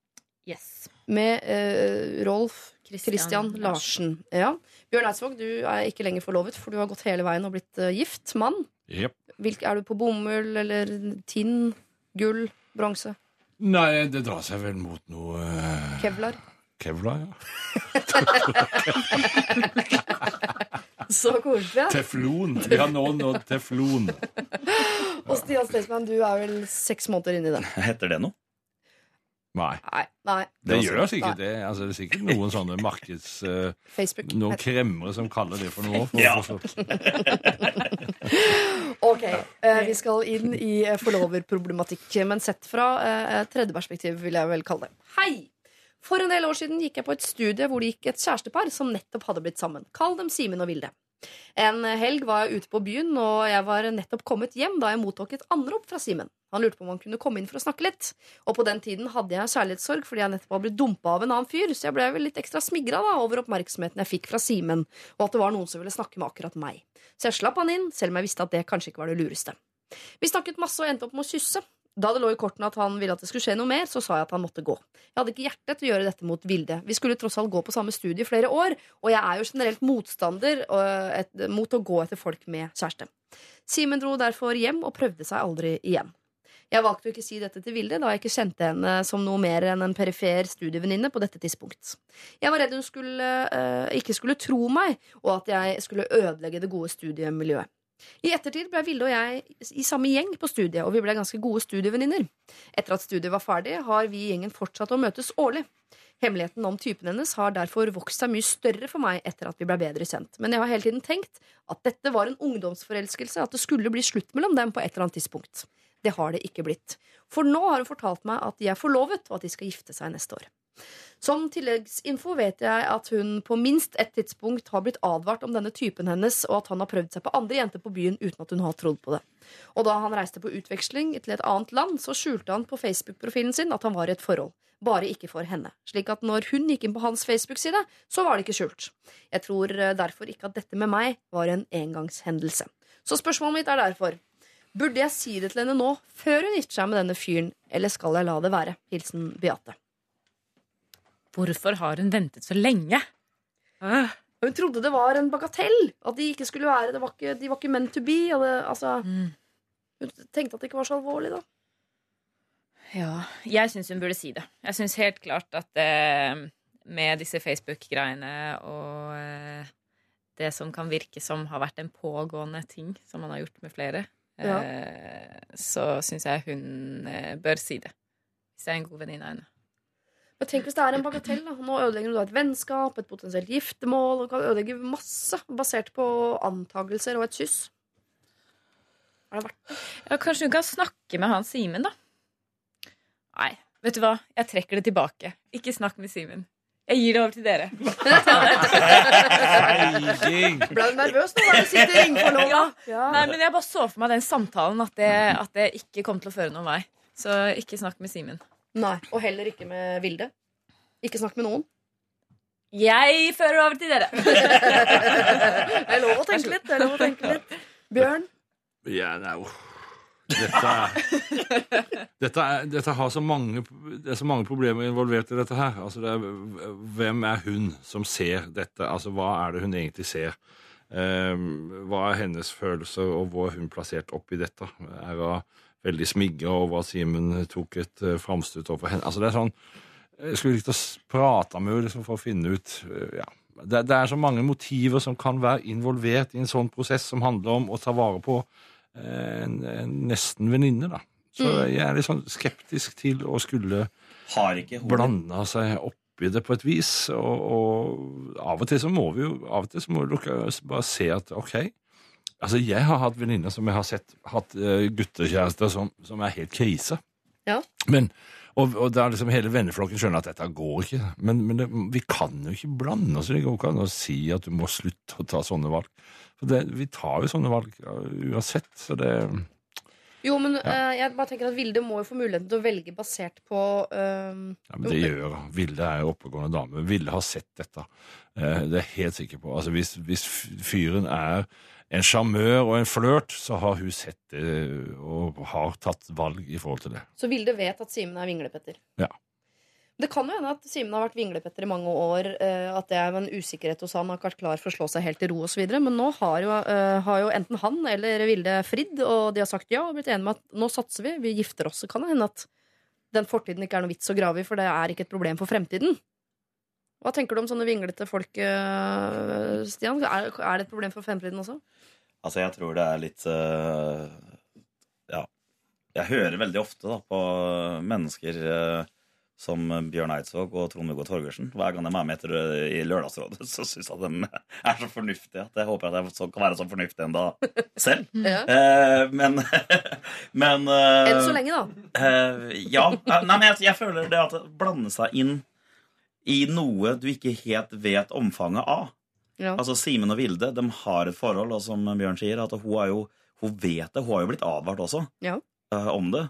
Yes. med eh, Rolf Christian Larsen. Ja. Bjørn Eidsvåg, du er ikke lenger forlovet, for du har gått hele veien og blitt uh, gift mann. Yep. Hvilk, er du på bomull eller tinn, gull, bronse, Nei, det drar seg vel mot noe uh... kevlar? Kevlar, ja. Så koselig. Ja. Teflon. Vi har nå nådd teflon. Og Stian Stensmann, du er vel seks måneder inn i det. Heter det noe? Nei. Nei, nei. Det det gjør sikkert det. Altså, det er sikkert noen sånne markeds... Uh, Facebook. noen kremmere som kaller det for noe. For, Ja. Ok, Uh, vi skal inn i eh, forloverproblematikk, men sett fra uh, tredje perspektiv, vil jeg vel kalle det. Hei! For en del år siden gikk jeg på et studie hvor det gikk et kjærestepar som nettopp hadde blitt sammen. Kall dem Simen og Vilde. En helg var jeg ute på byen, og jeg var nettopp kommet hjem da jeg mottok et anrop fra Simen. Han lurte på om han kunne komme inn for å snakke litt. Og på den tiden hadde jeg kjærlighetssorg fordi jeg nettopp var blitt dumpa av en annen fyr, så jeg ble vel litt ekstra smigra over oppmerksomheten jeg fikk fra Simen, og at det var noen som ville snakke med akkurat meg. Så jeg slapp han inn, selv om jeg visste at det kanskje ikke var det lureste. Vi snakket masse og endte opp med å kysse. Da det lå i kortene at han ville at det skulle skje noe mer, så sa jeg at han måtte gå. Jeg hadde ikke hjerte til å gjøre dette mot Vilde. Vi skulle tross alt gå på samme studie i flere år, og jeg er jo generelt motstander et, mot å gå etter folk med kjæreste. Simen dro derfor hjem og prøvde seg aldri igjen. Jeg valgte å ikke si dette til Vilde, da jeg ikke kjente henne som noe mer enn en perifer studievenninne på dette tidspunkt. Jeg var redd hun skulle, øh, ikke skulle tro meg, og at jeg skulle ødelegge det gode studiemiljøet. I ettertid ble Vilde og jeg i samme gjeng på studiet, og vi ble ganske gode studievenninner. Etter at studiet var ferdig, har vi i gjengen fortsatt å møtes årlig. Hemmeligheten om typen hennes har derfor vokst seg mye større for meg etter at vi ble bedre kjent. Men jeg har hele tiden tenkt at dette var en ungdomsforelskelse, at det skulle bli slutt mellom dem på et eller annet tidspunkt. Det har det ikke blitt. For nå har hun fortalt meg at de er forlovet, og at de skal gifte seg neste år. Som tilleggsinfo vet jeg at hun på minst et tidspunkt har blitt advart om denne typen hennes, og at han har prøvd seg på andre jenter på byen uten at hun har trodd på det. Og da han reiste på utveksling til et annet land, så skjulte han på Facebook-profilen sin at han var i et forhold. Bare ikke for henne. Slik at når hun gikk inn på hans Facebook-side, så var det ikke skjult. Jeg tror eh, derfor ikke at dette med meg var en engangshendelse. Så spørsmålet mitt er derfor Burde jeg si det til henne nå, før hun gifter seg med denne fyren, eller skal jeg la det være? Hilsen Beate. Hvorfor har hun ventet så lenge? Øh. Hun trodde det var en bagatell. At de ikke skulle være det var ikke, De var ikke meant to be. Det, altså, Mm. Hun tenkte at det ikke var så alvorlig, da. Ja, jeg syns hun burde si det. Jeg syns helt klart at eh, med disse Facebook-greiene og eh, det som kan virke som har vært en pågående ting som man har gjort med flere, eh, så syns jeg hun eh, bør si det. Hvis jeg er en god venninne av henne. Men tenk hvis det er en bagatell. da Nå ødelegger du et vennskap, et potensielt giftermål. Og kan ødelegge masse basert på antagelser og et kyss. Er det verdt det? Ja, kanskje hun kan snakke med han Simen, da? Nei, vet du hva? Jeg trekker det tilbake. Ikke snakk med Simen. Jeg gir det over til dere. Ble du nervøs nå? I ringforlova. Ja. Nei, men jeg bare så for meg den samtalen at det, at det ikke kom til å føre noen vei. Så ikke snakk med Simen. Nei, Og heller ikke med Vilde. Ikke snakk med noen. Jeg fører over til dere. Det er lov å tenke litt. Det er lov å tenke litt. Bjørn? Ja, nei, uff. Dette er, dette, er, dette har så mange, det er så mange problemer involvert i dette her. Altså det er, hvem er hun som ser dette? Altså Hva er det hun egentlig ser? Um, hva er hennes følelser, og hvor er hun plassert oppi dette? Er hun veldig smigga over at Simen tok et uh, framstøt overfor henne? Altså det er sånn, Jeg skulle likt å prate med henne liksom, for å finne ut uh, ja. det, det er så mange motiver som kan være involvert i en sånn prosess som handler om å ta vare på eh, en, en nesten venninne, da. Så Mm. jeg er litt sånn skeptisk til å skulle blande seg oppi det på et vis. Og, og av og til så må vi jo av og til så må dere bare se at OK. Altså, jeg har hatt venninner som jeg har sett hatt uh, guttekjærester som, som er helt krise. Ja. Men, og, og da liksom hele venneflokken skjønner at dette går ikke. Men, men det, vi kan jo ikke blande oss i det. Går ikke an å si at du må slutte å ta sånne valg. For det, vi tar jo sånne valg uansett. Så det Jo, men eh, jeg bare tenker at Vilde må jo få muligheten til å velge basert på uh, Ja, men det gjør hun. Vilde er jo oppegående dame. Vilde har sett dette. Uh, Det er jeg helt sikker på. Altså, hvis, hvis fyren er en sjarmør og en flørt, så har hun sett det og har tatt valg i forhold til det. Så Vilde vet at Simen er vinglepetter. Ja. Det kan jo hende at Simen har vært vinglepetter i mange år. eh, At det er en usikkerhet hos han, har ikke vært klar for å slå seg helt til ro osv. Men nå har jo, eh, har jo enten han eller Vilde fridd, og de har sagt ja og blitt enige med at nå satser vi, vi gifter oss. Så kan det hende at den fortiden ikke er noe vits å grave i, for det er ikke et problem for fremtiden. Hva tenker du om sånne vinglete folk, eh, Stian? Er det et problem for fremtiden også? Altså, jeg tror det er litt uh, Ja. Jeg hører veldig ofte da, på mennesker uh, som Bjørn Eidsvåg og Trond-Viggo Torgersen. Hver gang de er med etter, eh, i Lørdagsrådet, så syns jeg de er så fornuftige at jeg håper at jeg så- kan være så fornuftig enda selv. Ja. Eh, men men eh, Enn så lenge, da. Eh, ja. Nei, men jeg, jeg føler det at det blande seg inn i noe du ikke helt vet omfanget av. Ja. Altså Simen og Vilde de har et forhold, og som Bjørn sier, at hun, jo, hun vet det. Hun har jo blitt advart også Ja. uh, om det.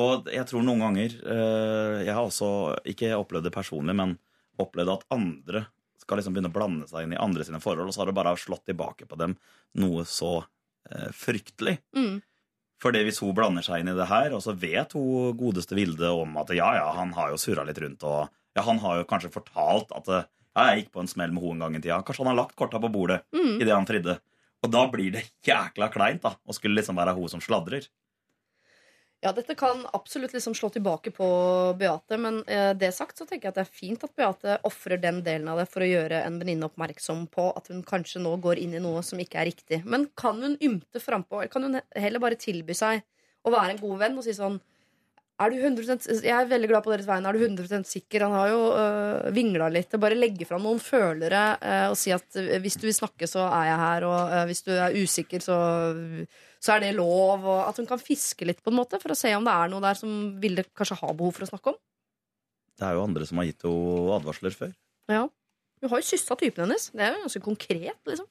Og jeg tror noen ganger uh, Jeg har også ikke opplevd det personlig, men opplevd at andre skal liksom begynne å blande seg inn i andre sine forhold, og så har det bare slått tilbake på dem noe så uh, fryktelig. Mm. Fordi hvis hun blander seg inn i det her, og så vet hun godeste Vilde om at ja, ja, han har jo surra litt rundt, og ja, han har jo kanskje fortalt at ja, jeg gikk på en smell med henne en gang i tida. Kanskje han har lagt korta på bordet Mm. idet han fridde. Og da blir det jækla kleint da, å skulle liksom være hun som sladrer. Ja, dette kan absolutt liksom slå tilbake på Beate, men eh, det sagt så tenker jeg at det er fint at Beate ofrer den delen av det for å gjøre en venninne oppmerksom på at hun kanskje nå går inn i noe som ikke er riktig. Men kan hun ymte frampå? Kan hun heller bare tilby seg å være en god venn og si sånn er du 100% Jeg er veldig glad på deres vegne. Er du 100% sikker? Han har jo øh, vingla litt. Bare legge fram noen følere øh, og si at øh, hvis du vil snakke, så er jeg her. Og øh, hvis du er usikker, så, så er det lov. Og at hun kan fiske litt på en måte for å se om det er noe der som Vilde kanskje har behov for å snakke om. Det er jo andre som har gitt henne advarsler før. Ja. Hun har jo kyssa typen hennes. Det er jo ganske konkret, liksom.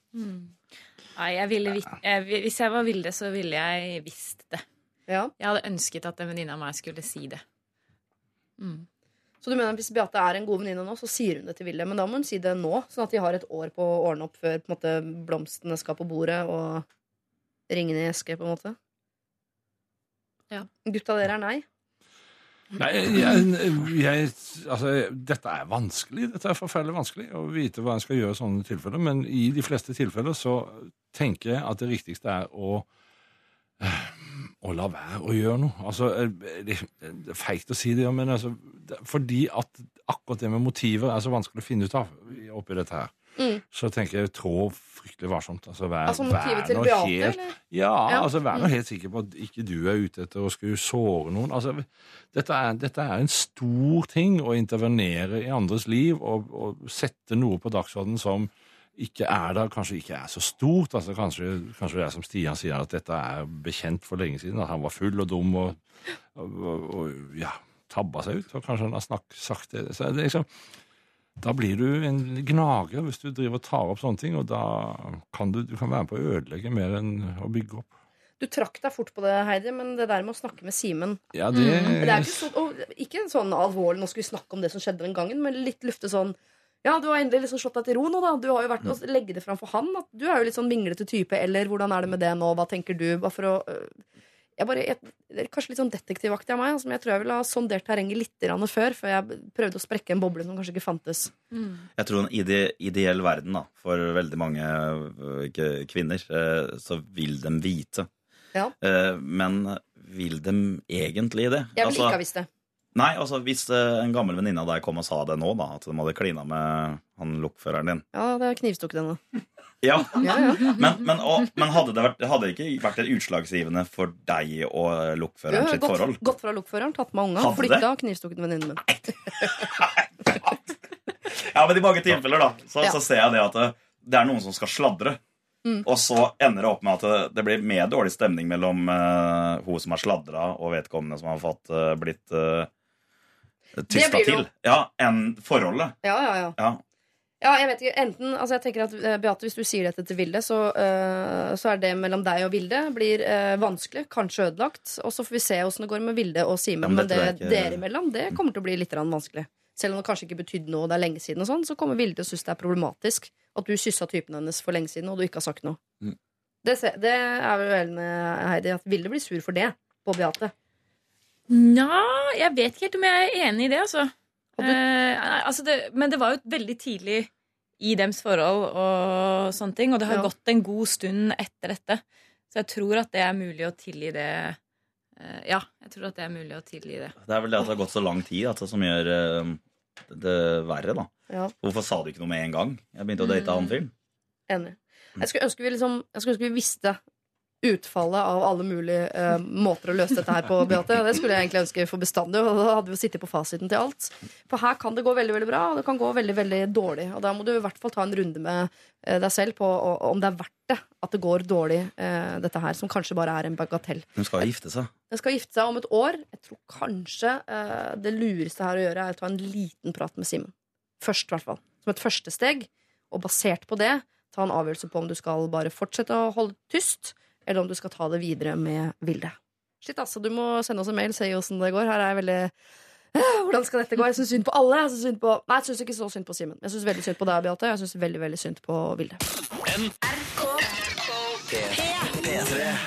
Nei, jeg ville, jeg, hvis jeg var Vilde, så ville jeg visst det. Ja. Jeg hadde ønsket at en venninne av meg skulle si det. Mm. Så du mener at hvis Beate er en god venninne nå, så sier hun det til Vilde. Men da må hun si det nå, sånn at de har et år på å ordne opp før på en måte, blomstene skal på bordet og ringene i eske, på en måte. Ja. Gutta, dere er nei? Nei, jeg, jeg, altså, dette er vanskelig. Dette er forferdelig vanskelig å vite hva en skal gjøre i sånne tilfeller. Men i de fleste tilfeller så tenker jeg at det riktigste er å eh, å la være å gjøre noe. Altså, eh, det, er feigt å si det, men altså, fordi at akkurat det med motiver er så vanskelig å finne ut av oppi dette her, Mm. så tenker jeg trå fryktelig varsomt. Altså, vær, Altså motivet til Beate, helt, eller? ja, Ja. altså vær nå Mm. helt sikker på at ikke du er ute etter å skulle såre noen. Altså, dette, er, dette er en stor ting å intervenere i andres liv og, og sette noe på dagsordenen som ikke er der, kanskje ikke er så stort. Altså, kanskje, kanskje det er som Stian sier, at dette er bekjent for lenge siden. At han var full og dum og, og, og, og ja, tabba seg ut. Og kanskje han har snakk, sagt det. Så det liksom, da blir du en gnager hvis du driver og tar opp sånne ting, og da kan du, du kan være med på å ødelegge mer enn å bygge opp. Du trakk deg fort på det, Heidi, men det der med å snakke med Simen Ja, det, Det er ikke, sånn, ikke sånn alvorlig 'nå skal vi snakke om det som skjedde den gangen', men litt lufte sånn ja, du har endelig liksom slått deg til ro nå, da. Du har jo vært og legge det fram for han. At du er jo litt sånn vinglete type, eller hvordan er det med det nå, hva tenker du? Bare for å øh, jeg bare, jeg, det er Kanskje litt sånn detektivaktig av meg. Altså, men jeg tror jeg ville ha sondert terrenget litt før, før jeg prøvde å sprekke en boble som kanskje ikke fantes. Jeg tror en ide, ideell verden da, for veldig mange øh, kvinner, eh, så vil de vite. Ja. Eh, Men vil de egentlig det? Jeg ville Altså- ikke ha visst det. Nei, altså Hvis eh, en gammel venninne av deg kom og sa det nå, da, at de hadde klina med han lokføreren din Ja, det er knivstukket henne. Ja, Ja, ja. Men, men, og, men hadde det vært, hadde ikke vært et utslagsgivende for deg og lokføreren sitt gått, forhold? gått fra lokføreren, tatt med unga, flytta knivstukket venninnen min. Ja, men i mange tilfeller da så, Ja. så ser jeg det at det, det er noen som skal sladre. Mm. Og så ender det opp med at det, det blir mer dårlig stemning mellom uh, hun som har sladra, og vedkommende som har fått uh, blitt uh, tysta til, ja, enn forholdet. Ja, ja, ja. Ja. Ja, jeg vet ikke, enten, altså jeg tenker at eh, Beate, Hvis du sier dette til Vilde, så, uh, så er det mellom deg og Vilde blir uh, vanskelig. Kanskje ødelagt. Og så får vi se åssen det går med Vilde og Simen. Ja, men men det ikke- dere imellom det kommer til å bli litt vanskelig. Selv om det kanskje ikke betydde noe, det er lenge siden, og sånn, så kommer Vilde og synes det er problematisk at du kyssa typen hennes for lenge siden, og du ikke har sagt noe. Mm. Det, det er vel Heidi, at Vilde blir sur for det på Beate. Nja, jeg vet ikke helt om jeg er enig i det, altså. Eh, altså det, men det var jo veldig tidlig i dems forhold og sånne ting, og det har Ja. gått en god stund etter dette. Så jeg tror at det er mulig å tilgi det. Eh, ja, jeg tror at det er mulig å tilgi det. Det er vel det at det har gått så lang tid altså, som gjør eh, det verre. da Ja. Hvorfor sa du ikke noe med en gang? Jeg begynte å date Mm. han film. Enig. Jeg skulle ønske vi, liksom, jeg skulle ønske vi visste utfallet av alle mulige eh, måter å løse dette her på, Beate. Det skulle jeg egentlig ønske for bestandig, og da hadde vi jo sittet på fasiten til alt. For her kan det gå veldig veldig bra, og det kan gå veldig veldig dårlig. Og da må du i hvert fall ta en runde med eh, deg selv på og, om det er verdt det at det går dårlig, eh, dette her, som kanskje bare er en bagatell. Hun skal gifte seg. Den skal gifte seg om et år. Jeg tror kanskje eh, det lureste her å gjøre er å ta en liten prat med Simen. Først, i hvert fall. Som et første steg. Og basert på det ta en avgjørelse på om du skal bare fortsette å holde tyst, eller om du skal ta det videre med Vilde. Shit, altså, du må sende oss en mail, se åssen det går. Her er jeg veldig «Ah, Hvordan skal dette gå? Jeg syns synd på alle. Jeg synes synd på... Nei, jeg syns ikke så synd på Simen. Jeg syns veldig synd på deg, Beate. Jeg syns veldig, veldig synd på Vilde.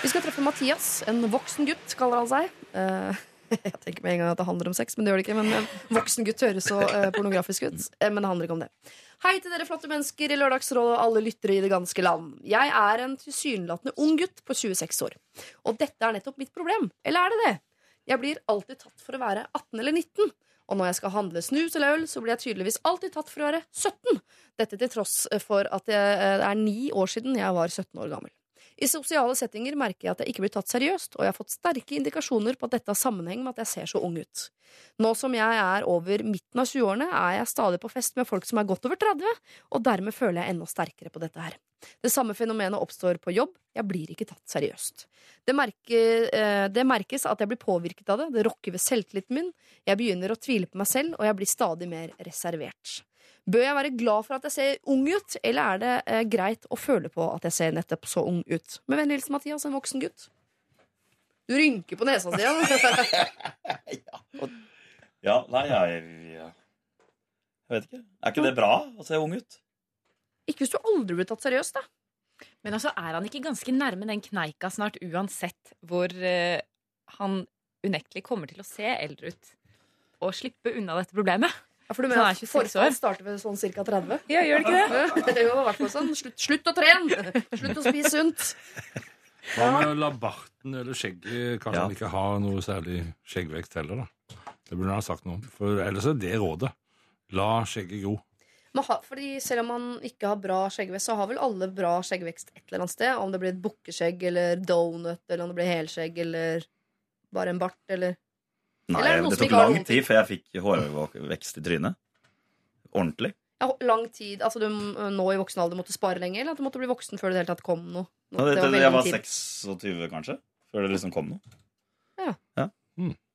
Vi skal treffe Mathias, en voksen gutt, kaller han seg. Eh, jeg tenker med en gang at det handler om sex, men det gjør det ikke. Men voksen gutt høres så eh, pornografisk ut. Eh, men det handler ikke om det. Hei til dere flotte mennesker i Lørdagsrådet og alle lyttere i det ganske land. Jeg er en tilsynelatende ung gutt på 26 år. Og dette er nettopp mitt problem. Eller er det det? Jeg blir alltid tatt for å være 18 eller 19. Og når jeg skal handle snus eller øl, så blir jeg tydeligvis alltid tatt for å være 17. Dette til tross for at det er ni år siden jeg var 17 år gammel. I sosiale settinger merker jeg at jeg ikke blir tatt seriøst, og jeg har fått sterke indikasjoner på at dette har sammenheng med at jeg ser så ung ut. Nå som jeg er over midten av 20-årene, er jeg stadig på fest med folk som er godt over 30, og dermed føler jeg enda sterkere på dette her. Det samme fenomenet oppstår på jobb, jeg blir ikke tatt seriøst. Det, merker, eh, det merkes at jeg blir påvirket av det, det rokker ved selvtilliten min, jeg begynner å tvile på meg selv, og jeg blir stadig mer reservert. Bør jeg være glad for at jeg ser ung ut, eller er det eh, greit å føle på at jeg ser nettopp så ung ut? Med vennlig hilsen Mathias, en voksen gutt. Du rynker på nesa si. Ja, nei, jeg Jeg vet ikke. Er ikke det bra å se ung ut? ikke hvis du aldri blir tatt seriøst, da. Men altså, er han ikke ganske nærme den kneika snart uansett hvor uh, han unektelig kommer til å se eldre ut og slippe unna dette problemet? Ja, for du mener er at forfall starter ved sånn ca. 30? Ja, gjør det ikke det? det? jo, i hvert fall sånn. Slutt, slutt å trene! Slutt å spise sunt! Hva med å la barten eller skjegget Kanskje Ja. han ikke har noe særlig skjeggvekst heller, da. Det burde han ha sagt noe om. For ellers er det rådet. La skjegget gro. Fordi selv om man ikke har bra skjeggvekst, så har vel alle bra skjeggvekst et eller annet sted. Om det blir et bukkeskjegg eller donut, eller om det blir helskjegg eller bare en bart, eller Nei, det det tok lang tid før jeg fikk hårvekst i trynet. Ordentlig. ja, lang tid. Altså du nå i voksen alder måtte spare lenger, eller at du måtte bli voksen før det i det hele tatt kom noe? Ja, det, Det var jeg var 26, kanskje, før det liksom kom noe. Ja,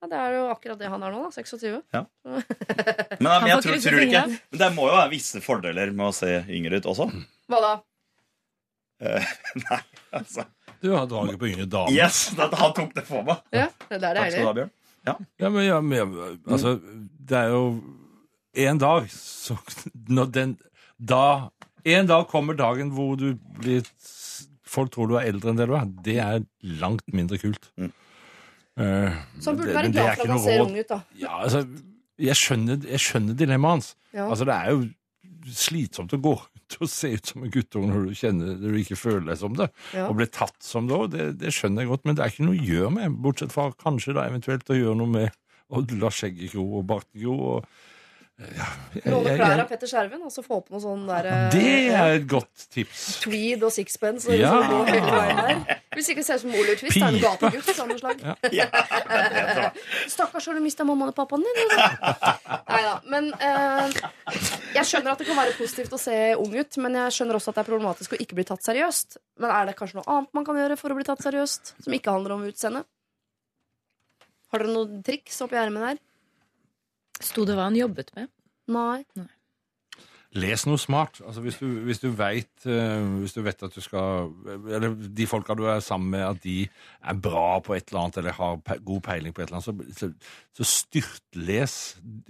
det er jo akkurat det han er nå, da. 26. Men, Han men jeg tror, tror ikke. Men det må jo være visse fordeler med å se yngre ut også. Hva da? Eh, Nei, altså Du har draget på yngre damer. Yes! Han tok det for meg. Ja, det er det Takk skal du ha, Bjørn. Ja, men, ja, men ja, altså, det er jo en dag så når den da En dag kommer dagen hvor du blir Folk tror du er eldre enn det du er. Det er langt mindre kult. Mm. Uh, Så han burde det- være glad for at han ser ung ut, da. Ja, altså, jeg skjønner, jeg skjønner dilemmaet hans. Ja. Altså, det er jo slitsomt å gå rundt å se ut som en guttunge når du kjenner når du ikke føler deg som det. Ja. Og ble tatt som det òg, det, det skjønner jeg godt, men det er ikke noe å gjøre med, bortsett fra kanskje da eventuelt å gjøre noe med å la skjegget gro og barten gro. Og, ja, Låne klær av Petter Skjerven, og så få på noe sånn der det er et godt tips. Tweed og sixpence. Og Ja. liksom gå hele veien der. Hvis ikke ser ut som Oliver Twist, er en gategutt av samme slag. Ja. Stakkars, har du mista mammaen og pappaen din? Nei da. Men eh, jeg skjønner at det kan være positivt å se ung ut, men jeg skjønner også at det er problematisk å ikke bli tatt seriøst. Men er det kanskje noe annet man kan gjøre for å bli tatt seriøst, som ikke handler om utseendet? Har dere noen triks oppi ermet der? Sto det hva han jobbet med? Nei. Les noe smart. Altså hvis du, hvis du vet uh, Hvis du vet at du skal Eller de folka du er sammen med, at de er bra på et eller annet, eller har pe god peiling på et eller annet, så, så, så styrtles.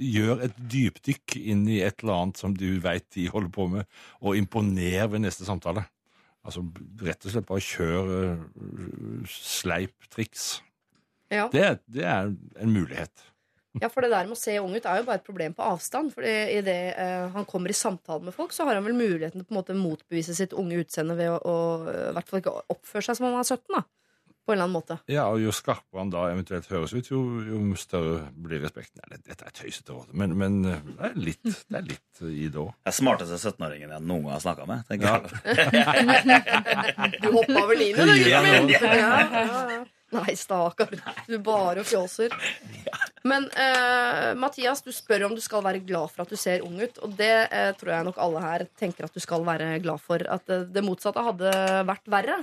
Gjør et dypdykk inn i et eller annet som du vet de holder på med, og imponer ved neste samtale. Altså rett og slett bare kjør uh, sleip triks. Ja. Det, er- det er en mulighet. Ja, for det der med å se ung ut er jo bare et problem på avstand. For idet uh, han kommer i samtale med folk, så har han vel muligheten til på en måte motbevise sitt unge utseende ved å, å eh, i hvert fall ikke oppføre seg som om han er 17. da På en eller annen måte. Ja, og Jo skarpere han da eventuelt høres ut, jo, jo større blir respekten. Nei, dette er tøysete råd, men, men eh, det er litt, det er litt i det òg. Det er smarteste 17-åringen jeg noen gang har snakka med. tenker Ja. jeg. Du hoppa over linjen, du, Ja, ja. Ja, ja, ja. Nei, stakkar. Du bare fjåser. Men uh, Mathias, du spør om du skal være glad for at du ser ung ut. Og det uh, tror jeg nok alle her tenker at du skal være glad for. At uh, det motsatte hadde vært verre.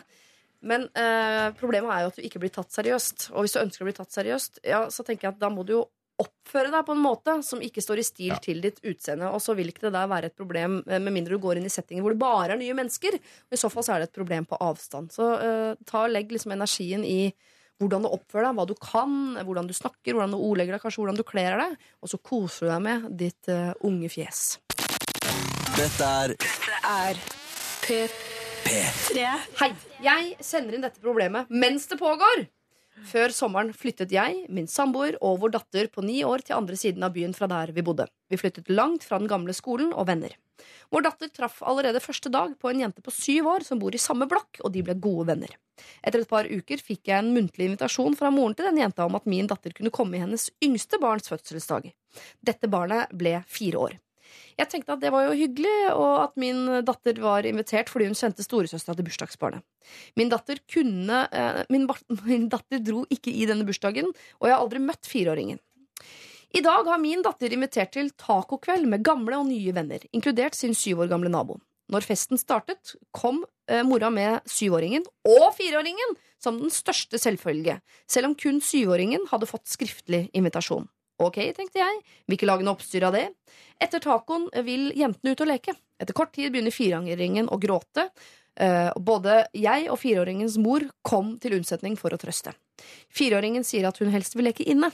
Men eh, problemet er jo at du ikke blir tatt seriøst. Og hvis du ønsker å bli tatt seriøst, ja, så tenker jeg at da må du jo oppføre deg på en måte som ikke står i stil Ja. til ditt utseende. Og så vil ikke det der være et problem eh, med mindre du går inn i settinger hvor det bare er nye mennesker. Og I så fall så er det et problem på avstand. Så eh, ta og legg liksom energien i hvordan du oppfører deg, hva du kan, hvordan du snakker, hvordan du ordlegger deg, kanskje hvordan du kler deg. Og så koser du deg med ditt uh, unge fjes. Dette er Er P3. Hei! Jeg sender inn dette problemet mens det pågår. Før sommeren flyttet jeg, min samboer og vår datter på ni år til andre siden av byen fra der vi bodde. Vi flyttet langt fra den gamle skolen og venner. Vår datter traff allerede første dag på en jente på syv år som bor i samme blokk, og de ble gode venner. Etter et par uker fikk jeg en muntlig invitasjon fra moren til den jenta om at min datter kunne komme i hennes yngste barns fødselsdag. Dette barnet ble fire år. Jeg tenkte at det var jo hyggelig, og at min datter var invitert fordi hun kjente storesøstera til bursdagsbarnet. Min datter kunne eh, min, min datter dro ikke i denne bursdagen, og jeg har aldri møtt fireåringen. I dag har min datter invitert til tacokveld med gamle og nye venner, inkludert sin syv år gamle nabo. Når festen startet, kom eh, mora med syvåringen og fireåringen som den største selvfølge, selv om kun syvåringen hadde fått skriftlig invitasjon. Ok, tenkte jeg, vil ikke lage noe oppstyr av det. Etter tacoen vil jentene ut og leke. Etter kort tid begynner fireåringen å gråte. Eh, både jeg og fireåringens mor kom til unnsetning for å trøste. Fireåringen sier at hun helst vil leke inne.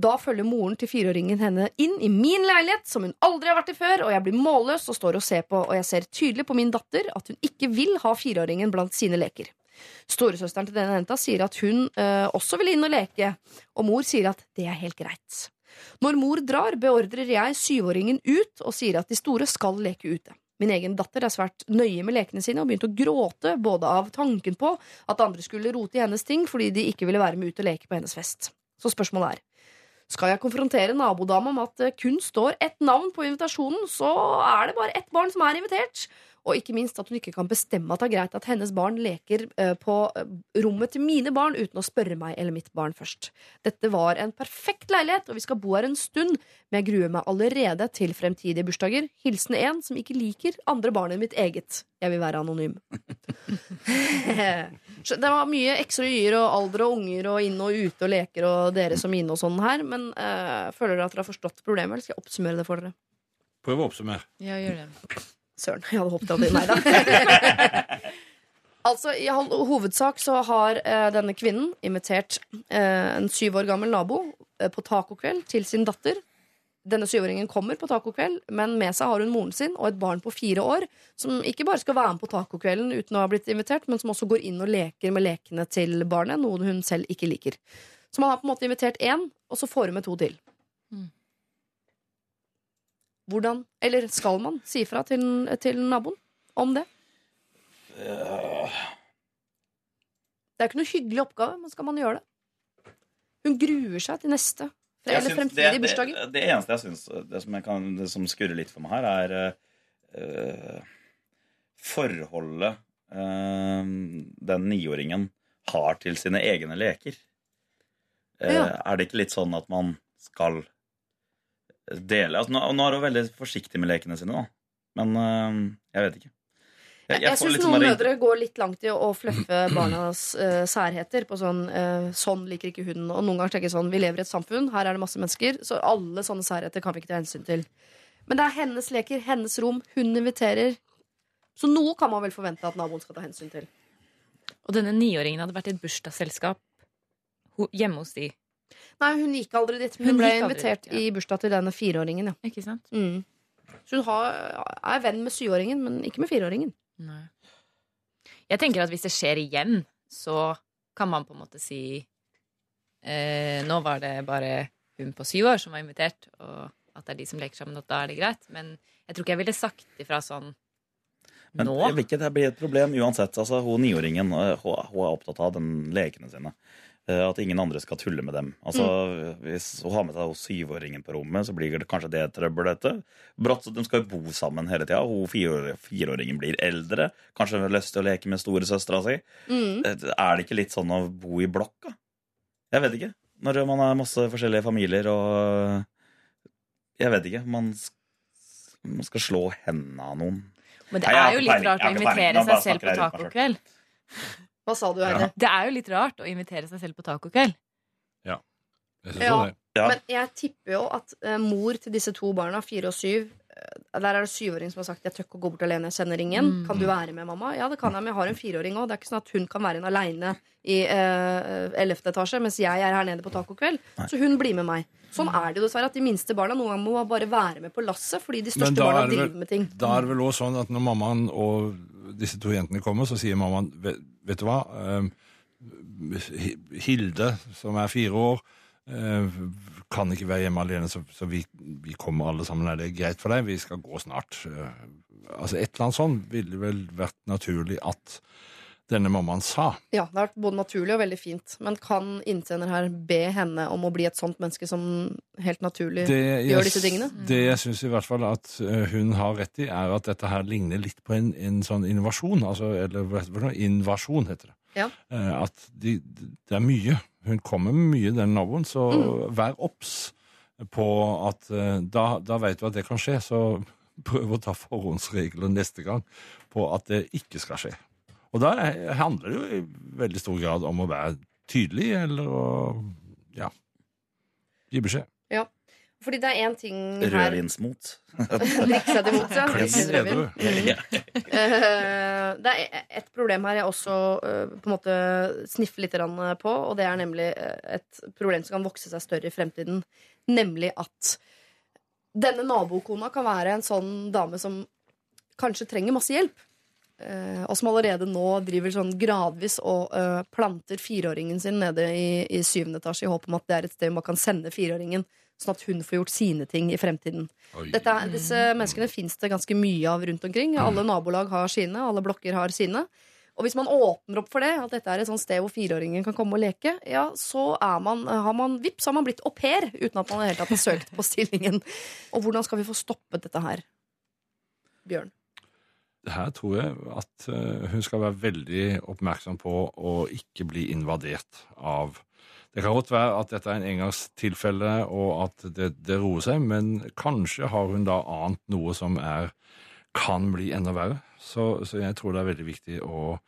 Da følger moren til fireåringen henne inn i min leilighet, som hun aldri har vært i før, og jeg blir målløs og står og ser på, og jeg ser tydelig på min datter at hun ikke vil ha fireåringen blant sine leker. Storesøsteren til denne jenta sier at hun eh, også vil inn og leke, og mor sier at det er helt greit. Når mor drar, beordrer jeg syvåringen ut og sier at de store skal leke ute. Min egen datter er svært nøye med lekene sine og begynte å gråte både av tanken på at andre skulle rote i hennes ting fordi de ikke ville være med ut og leke på hennes fest. Så spørsmålet er skal jeg konfrontere nabodama med at det kun står ett navn på invitasjonen, så er det bare ett barn som er invitert. Og ikke minst at hun ikke kan bestemme at det er greit at hennes barn leker eh, på eh, rommet til mine barn uten å spørre meg eller mitt barn først. Dette var en perfekt leilighet, og vi skal bo her en stund, men jeg gruer meg allerede til fremtidige bursdager. Hilsen en som ikke liker andre barn enn mitt eget. Jeg vil være anonym. Det var mye ekser og y-er og alder og unger og inn og ute og leker og dere som inne og sånn her, men eh, føler dere at dere har forstått problemet, eller skal jeg oppsummere det for dere? Prøv å oppsummere. Ja, gjør det. Søren, jeg hadde håpet at det Nei da. altså, I hovedsak så har eh, denne kvinnen invitert eh, en syv år gammel nabo eh, på tacokveld til sin datter. Denne syvåringen kommer på tacokveld, men med seg har hun moren sin og et barn på fire år, som ikke bare skal være med på tacokvelden uten å ha blitt invitert, men som også går inn og leker med lekene til barnet, noe hun selv ikke liker. Så man har på en måte invitert én, og så får hun med to til. Mm. Hvordan, eller skal man si fra til, til naboen om det? Det er ikke noe hyggelig oppgave, men skal man gjøre det? Hun gruer seg til neste eller fremtidige det, bursdager. det, det eneste jeg syns Det som, det som skurrer litt for meg her, er uh, forholdet uh, den niåringen har til sine egne leker. Eh, Ja. Er det ikke litt sånn at man skal dele altså, nå, nå er hun veldig forsiktig med lekene sine, da. Men eh, jeg vet ikke. Jeg, jeg jeg syns noen sånn mødre går litt langt i å fluffe barnas uh, særheter. På sånn uh, 'sånn liker ikke hun', og noen ganger tenker jeg sånn 'vi lever i et samfunn, her er det masse mennesker', så alle sånne særheter kan vi ikke ta hensyn til. Men det er hennes leker, hennes rom, hun inviterer. Så noe kan man vel forvente at naboen skal ta hensyn til. Og denne niåringen hadde vært i et bursdagsselskap hjemme hos de. Nei, hun gikk aldri dit. Hun, Hun ble invitert dit, ja. i bursdag til denne fireåringen, ja. Ikke sant? Mm. Så hun har, er venn med syvåringen, men ikke med fireåringen. Nei. Jeg tenker at hvis det skjer igjen, så kan man på en måte si eh, Nå var det bare hun på syv år som var invitert, og at det er de som leker sammen, og da er det greit. Men jeg tror ikke jeg ville sagt ifra sånn Men nå. jeg vil ikke det blir et problem uansett. Altså, hun niåringen øh, hun, hun er opptatt av den lekene sine. Eh, At ingen andre skal tulle med dem. Altså, Hvis hun har med seg syvåringen på rommet, så blir det kanskje det trøbbel. dette. Brått, så De skal jo bo sammen hele tida. Hun fireåringen blir eldre. Kanskje har lyst til å leke med storesøstera si. Mm. Eh, Er det ikke litt sånn å bo i blokka? Jeg vet ikke. Når man har masse forskjellige familier og Jeg vet ikke. Man, man skal slå hendene av noen. Men det er jo litt rart å invitere seg selv på tacokveld. Hva sa du, Heidi? Det er jo litt rart å invitere seg selv på tacokveld. Jeg Ja. det. Ja. Men jeg tipper jo at eh, mor til disse to barna, fire og syv eh, Der er det syvåring som har sagt 'jeg tør ikke å gå bort alene, jeg kjenner ingen'. Mm. Kan du være med, mamma? Ja, det kan jeg, men jeg har en fireåring òg. Det er ikke sånn at hun kan være inn aleine i ellevte etasje mens jeg er her nede på tacokveld. Så hun blir med meg. Sånn er det jo dessverre at de minste barna noen ganger må bare være med på lasset fordi de største barna vel- driver med ting. Da er det vel også sånn at når mammaen og disse to jentene kommer, så sier mammaen vet, du hva, Ehm, Hilde, som er fire år, eh, kan ikke være hjemme alene, så, så vi, vi kommer alle sammen. Er det greit for deg? Vi skal gå snart. Eh, altså Et eller annet sånt ville vel vært naturlig at denne mammaen sa. Ja, det har vært både naturlig og veldig fint. Men kan innsender her be henne om å bli et sånt menneske som helt naturlig Det gjør disse tingene? Det jeg syns i hvert fall at eh, hun har rett i, er at dette her ligner litt på en, en sånn innovasjon. Altså, eller? Invasjon, heter det. Ja. Eh, At de, det er mye. Hun kommer med mye, den naboen, så Mm. vær obs på at eh, da, da vet du at det kan skje, så prøv å ta forhåndsregler neste gang på at det ikke skal skje. Og da er- handler det jo i veldig stor grad om å være tydelig, eller å ja, gi beskjed. Ja. Fordi det er én ting her Rødvinsmot. Drikke seg til mot, ja. Rødvin. Eh, det er et problem her jeg også eh, på en måte sniffer litt på, og det er nemlig eh, et problem som kan vokse seg større i fremtiden. Nemlig at denne nabokona kan være en sånn dame som kanskje trenger masse hjelp. Eh, og som allerede nå driver sånn gradvis og uh, planter fireåringen sin nede i, i syvende etasje i håp om at det er et sted man kan sende fireåringen, sånn at hun får gjort sine ting i fremtiden. Dette, disse menneskene fins det ganske mye av rundt omkring. Alle nabolag har sine, alle blokker har sine. Og hvis man åpner opp for det, at dette er et sånt sted hvor fireåringen kan komme og leke, ja, så er man, har man, vips, har man blitt au pair uten at man i det hele tatt har søkt på stillingen. Og hvordan skal vi få stoppet dette her? Bjørn. Her tror jeg at eh, hun skal være veldig oppmerksom på å ikke bli invadert av Det kan godt være at dette er en engangstilfelle, og at det, det roer seg, men kanskje har hun da ant noe som er kan bli enda verre. Så, så jeg tror det er veldig viktig å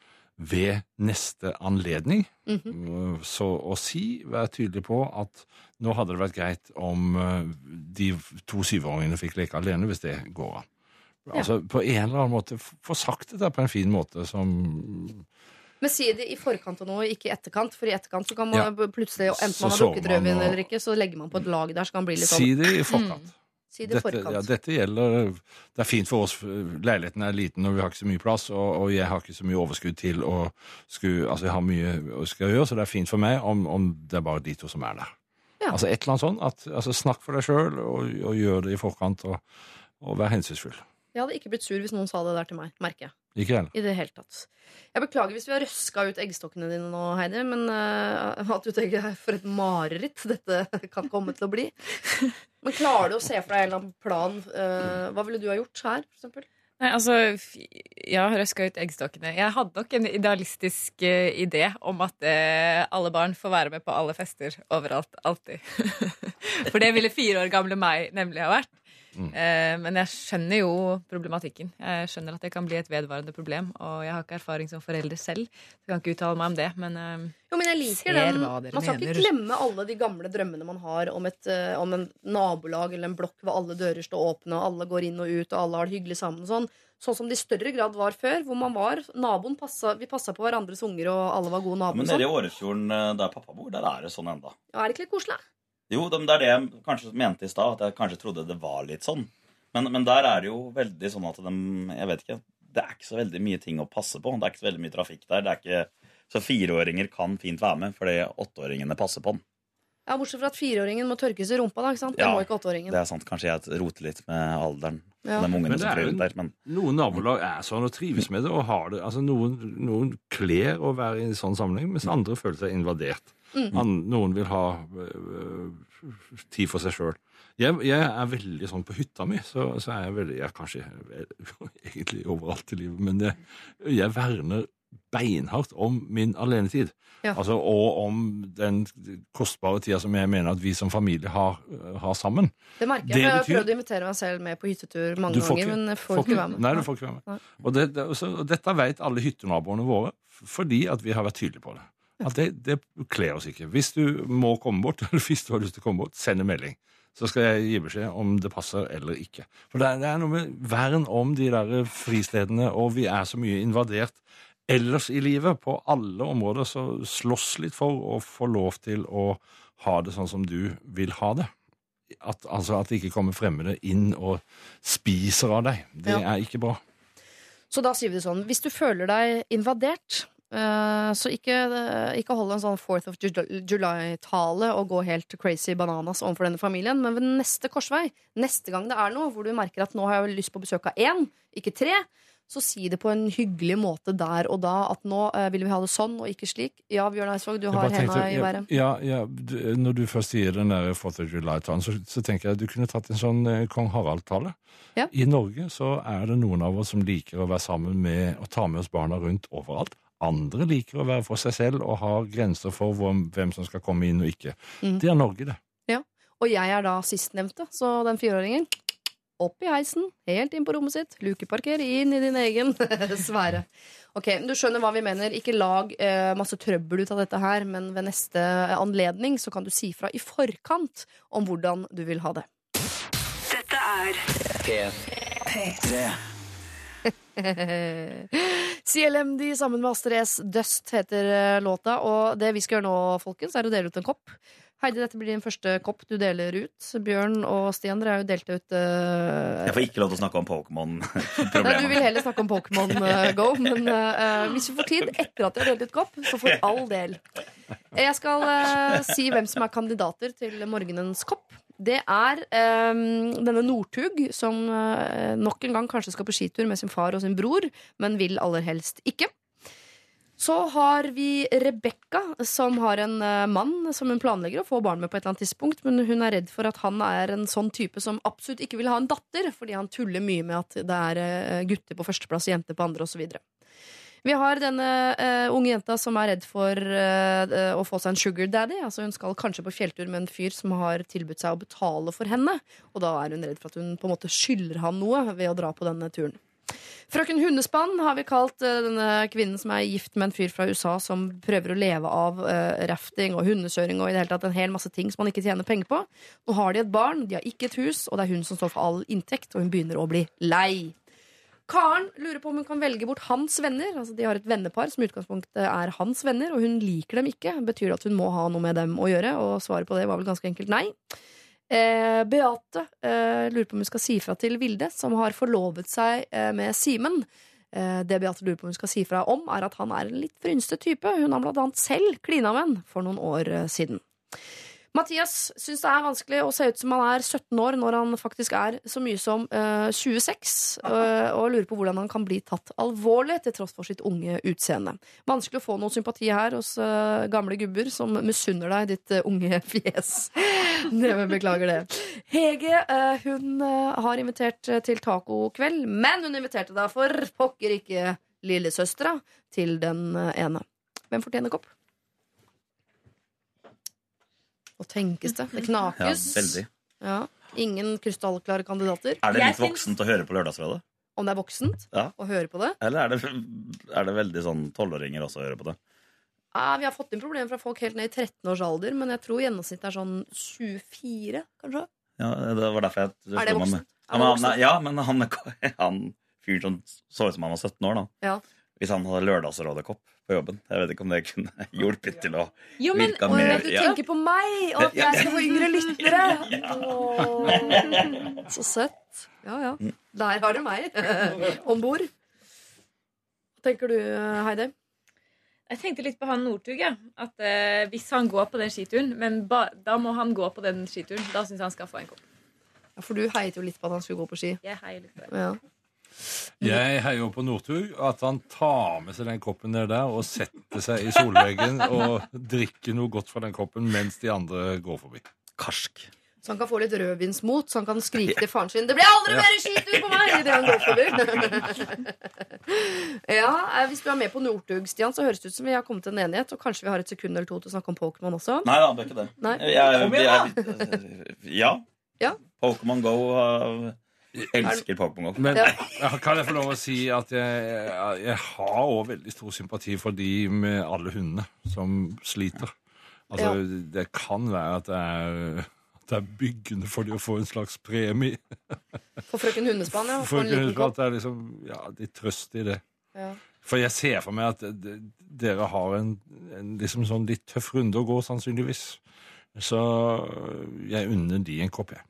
ved neste anledning Mhm. så å si, være tydelig på at nå hadde det vært greit om eh, de to syvåringene fikk leke alene, hvis det går an. Altså på en eller annen måte få sagt dette på en fin måte som Men si det i forkant av noe, ikke i etterkant. For i etterkant så kan man Ja. plutselig, enten man har drukket rødvin og- eller ikke, så legger man på et lag der, så kan man bli litt sånn Si det i forkant. Si det Dette, forkant. ja, dette gjelder Det er fint for oss, leiligheten er liten og vi har ikke så mye plass, og, og jeg har ikke så mye overskudd til å skulle Altså, jeg har mye å skal gjøre, så det er fint for meg om, om det er bare de to som er der. Ja. Altså et eller annet sånt. At, altså, snakk for deg sjøl, og, og gjør det i forkant, og, og vær hensynsfull. Jeg hadde ikke blitt sur hvis noen sa det der til meg, merker jeg. Ikke heller. I det hele tatt. Jeg beklager hvis vi har røska ut eggstokkene dine nå, Heidi, men uh, at du tenker for et mareritt dette kan komme til å bli. Men klarer du å se for deg en eller annen plan? Uh, hva ville du ha gjort her, for eksempel? Nei, altså, jeg ja, røska ut eggstokkene. Jeg hadde nok en idealistisk uh, idé om at uh, alle barn får være med på alle fester overalt, alltid. For det ville fire år gamle meg nemlig ha vært. Eh, men jeg skjønner jo problematikken. Jeg skjønner at det kan bli et vedvarende problem. Og jeg har ikke erfaring som forelder selv, så jeg kan ikke uttale meg om det. Men eh, Jo, men jeg liker den. Man skal mener. ikke glemme alle de gamle drømmene man har om, et, eh, om en nabolag eller en blokk hvor alle dører står åpne, og alle går inn og ut, og alle har det hyggelig sammen. Sånn Sånn som det i større grad var før, hvor man var naboen passa, Vi passa på hverandres unger, og alle var gode naboer. Men nede i Sånn. Årefjorden, der pappa bor, der er det sånn enda. Ja, er det ikke litt koselig? Jo, det er det jeg kanskje mente i stad, at jeg kanskje trodde det var litt sånn. Men, men der er det jo veldig sånn at de Jeg vet ikke. Det er ikke så veldig mye ting å passe på. Det er ikke så veldig mye trafikk der. Det er ikke, så fireåringer kan fint være med, fordi åtteåringene passer på den. Ja, Bortsett fra at fireåringen må tørkes i rumpa. da, ikke sant? Det Ja, må ikke åtteåringen. Det er sant. Kanskje jeg roter litt med alderen. Ja. De ungene Men det som er jo- der. Men Noen nabolag er sånn og trives med det og har det. Altså Noen, noen kler å være i en sånn sammenheng, mens andre føler seg invadert. Mm. Noen vil ha uh, tid for seg sjøl. Jeg, jeg er veldig sånn på hytta mi, så, så er jeg veldig Jeg er kanskje egentlig overalt i livet, men jeg, jeg verner beinhardt om min alenetid. Ja. Altså, og om den kostbare tida som jeg mener at vi som familie har, har sammen. Det merker jeg. Det Jeg har betyr- prøvd å invitere meg selv med på hyttetur mange ganger, ikke- men jeg får ikke være med. Nei, du får ikke være med. Og, det, det, så, og dette vet alle hyttenaboene våre, fordi at vi har vært tydelige på det. At det, det kler oss ikke. Hvis du må komme bort, eller hvis du har lyst til å komme bort, send en melding. Så skal jeg gi beskjed om det passer eller ikke. For det er, det er noe med vern om de der fristedene, og vi er så mye invadert ellers i livet. På alle områder så slåss litt for å få lov til å ha det sånn som du vil ha det. At, altså at det ikke kommer fremmede inn og spiser av deg. Det Ja. er ikke bra. Så da sier vi det sånn, hvis du føler deg invadert, så ikke, eh, ikke hold en sånn 4th of July-tale og gå helt crazy bananas overfor denne familien, men ved neste korsvei, neste gang det er noe hvor du merker at nå har jeg lyst på besøk av én, ikke tre, så si det på en hyggelig måte der og da, at nå eh, vil vi ha det sånn og ikke slik. Ja, Bjørn Eidsvåg, du har henda i været. Ja, ja, når du først sier den der 4th of July-talen, så, så tenker jeg at du kunne tatt en sånn eh, kong Harald-tale. Ja. I Norge så er det noen av oss som liker å være sammen med og ta med oss barna rundt overalt. Andre liker å være for seg selv og har grenser for hvem, som skal komme inn og ikke. Mm. Det er Norge, det. Ja, Og jeg er da sistnevnte, så den fireåringen opp i heisen, helt inn på rommet sitt, lukeparker inn i din egen sfære. Ok, Du skjønner hva vi mener. Ikke lag eh, masse trøbbel ut av dette her, men ved neste anledning så kan du si fra i forkant om hvordan du vil ha det. Dette er P3. CLMD sammen med Astrid S. Dust heter eh, låta. Og det vi skal gjøre nå, folkens, er å dele ut en kopp. Heidi, dette blir din første kopp du deler ut. Bjørn og Stian, dere har jo delt ut uh... Jeg får ikke lov til å snakke om Pokémon. Nei, du vil heller snakke om Pokémon eh, Go, men uh, hvis vi får tid etter at vi har delt ut kopp, så for all del. Jeg skal si hvem som er kandidater til morgenens kopp. Det er um, denne Northug, som uh, nok en gang kanskje skal på skitur med sin far og sin bror, men vil aller helst ikke. Så har vi Rebekka, som har en uh, mann som hun planlegger å få barn med på et eller annet tidspunkt, men hun er redd for at han er en sånn type som absolutt ikke vil ha en datter, fordi han tuller mye med at det er uh, gutter på førsteplass og jenter på andre osv. Vi har denne uh, unge jenta som er redd for uh, å få seg en sugar daddy. Altså Hun skal kanskje på fjelltur med en fyr som har tilbudt seg å betale for henne. Og da er hun redd for at hun på en måte skylder ham noe ved å dra på denne turen. Frøken Hundespann har vi kalt denne kvinnen som er gift med en fyr fra USA som prøver å leve av uh, rafting og hundekjøring og i det hele tatt en hel masse ting som han ikke tjener penger på. Nå har de et barn, de har ikke et hus, og det er hun som står for all inntekt, og hun begynner å bli lei. Karen lurer på om hun kan velge bort hans venner. Altså De har et vennepar som i utgangspunktet er hans venner, og hun liker dem ikke. Betyr det at hun må ha noe med dem å gjøre? Og svaret på det var vel ganske enkelt nei. Eh, Beate eh, lurer på om hun skal si fra til Vilde, som har forlovet seg eh, med Simen. Eh, det Beate lurer på om hun skal si fra om, er at han er en litt frynsete type. Hun har blant annet selv klina med han for noen år eh, siden. Mathias syns det er vanskelig å se ut som han er 17 år når han faktisk er så mye som uh, 26, uh, og lurer på hvordan han kan bli tatt alvorlig til tross for sitt unge utseende. Vanskelig å få noe sympati her hos uh, gamle gubber som misunner deg ditt eh, unge fjes. Neven beklager det. Hege eh, hun har invitert til tacokveld, men hun inviterte deg for pokker ikke lillesøstera til den ene. Hvem fortjener kopp? Nå tenkes det. Det Ja, knakes. veldig. Ja. Ingen krystallklare kandidater. Er det litt voksent å høre på Lørdagsrådet? Om det er voksent Ja. å høre på det. Eller er det, er det veldig sånn tolvåringer også å høre på det? Ja, vi har fått inn problemer fra folk helt ned i 13 års alder, men jeg tror gjennomsnittet er sånn 24, kanskje. Ja, det var derfor jeg Er det voksent? Er Ja, men, han, ja, men han, han fyren som så ut som han var 17 år, da. Ja. Hvis han hadde Lørdagsrådet-kopp på jobben. Jeg vet ikke om det kunne hjulpet til å Jo, men virke Og mer du ja. tenker på meg, og at jeg skal få yngre lyttere! Åh, så søtt. Ja, ja. Mm. Der har du meg om bord. Hva tenker du, Heidi? Jeg tenkte litt på han Northug. Ja. At eh, Hvis han går på den skituren, men ba, da må han gå på den skituren. Da syns jeg han skal få en kopp. Ja, for du heiet jo litt på at han skulle gå på ski. Jeg heier litt på det. Ja. Jeg heier jo på Northug. At han tar med seg den koppen ned der og setter seg i solveggen og drikker noe godt fra den koppen mens de andre går forbi. Karsk. Så han kan få litt rødvinsmot, så han kan skrike til faren sin 'Det blir aldri mer skitur på meg!' idet han går forbi. ja, eh, Hvis du er med på Northug, Stian, så høres det ut som vi har kommet til en enighet. Og kanskje vi har et sekund eller to til å snakke om Pokémon også. Nei da, det er ikke det. Nei. Jeg, Kom igjen, jeg, ja. Ja. Pokémon Go Elsker Pokémon Go. Men Ja. ja, kan jeg få lov å si at jeg, jeg har òg veldig stor sympati for de med alle hundene som sliter. Altså, Det kan være at det er, at det er byggende for de å få en slags premie. For frøken Hundespann, ja. For For en liten at det er liksom, ja, de er trøst i det. Ja. For jeg ser for meg at d- dere har en, en liksom sånn litt tøff runde å gå, sannsynligvis. Så jeg unner de en kopp, jeg.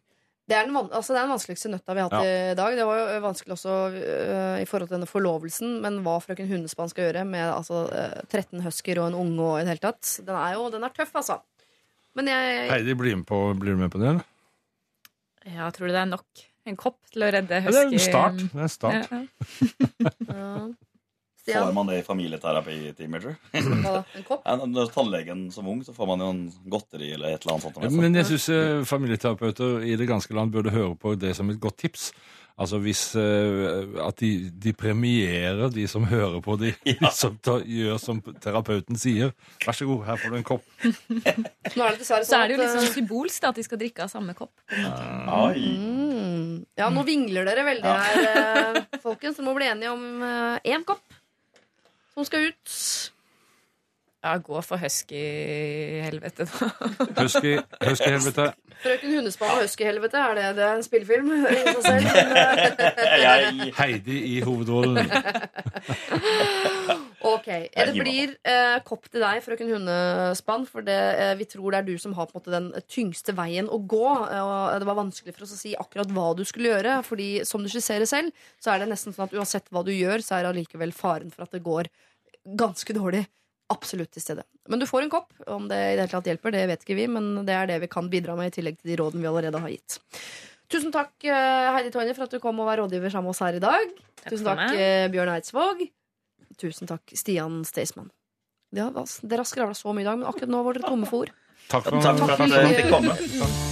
Det er, den, altså, det er den vanskeligste nøtta vi har hatt i dag. Det var jo vanskelig også uh, i forhold til denne forlovelsen, men hva frøken Hundespann skal gjøre med altså, uh, 13 husker og en unge og i det hele tatt, den er jo den er tøff, altså. Men jeg Heidi, blir, med på, blir du med på det? eller? Ja, tror du det er nok? En kopp til å redde Ja, det er en start. Det er en start. Ja, ja. ja. Får man det i familieterapitimer, tror du? Ja, Når tannlegen som ung, så får man jo en godteri eller et eller annet sånt. Men jeg syns familieterapeuter i det ganske land burde høre på det som et godt tips. Altså hvis eh, At de, de premierer de som hører på de, de som tar, gjør som terapeuten sier. Vær så god, her får du en kopp. Nå er det dessverre Så sånn er det jo liksom litt sånn øh, symbolsk at de skal drikke av samme kopp. Oi. mm, Ja, nå vingler dere veldig her, øh, folkens. Dere må bli enige om én kopp som skal ut. Ja, gå for husky-helvete, da. Husky, helvete Frøken Hundespann og Husky-helvete, er det, det er en spillefilm? Heidi i hovedrollen. Ok, Det blir eh, kopp til deg, frøken Hundespann. For det, eh, vi tror det er du som har på en måte den tyngste veien å gå. eh, Og det var vanskelig for oss å si akkurat hva du skulle gjøre. Fordi som du skisserer selv, så er det nesten sånn at uansett hva du gjør, så er allikevel faren for at det går ganske dårlig. Absolutt til stede. Men du får en kopp. Om det i det hele tatt hjelper, det vet ikke vi, men det er det vi kan bidra med, i tillegg til de rådene vi allerede har gitt. Tusen takk, eh, Heidi Tonje, for at du kom og var rådgiver sammen med oss her i dag. Tusen takk, meg. eh, Bjørn Eidsvåg. Tusen takk, Stian Staysman. Ja, dere har skravla så mye i dag, men akkurat nå var dere tomme for ord. Takk for, Takk for at dere fikk komme.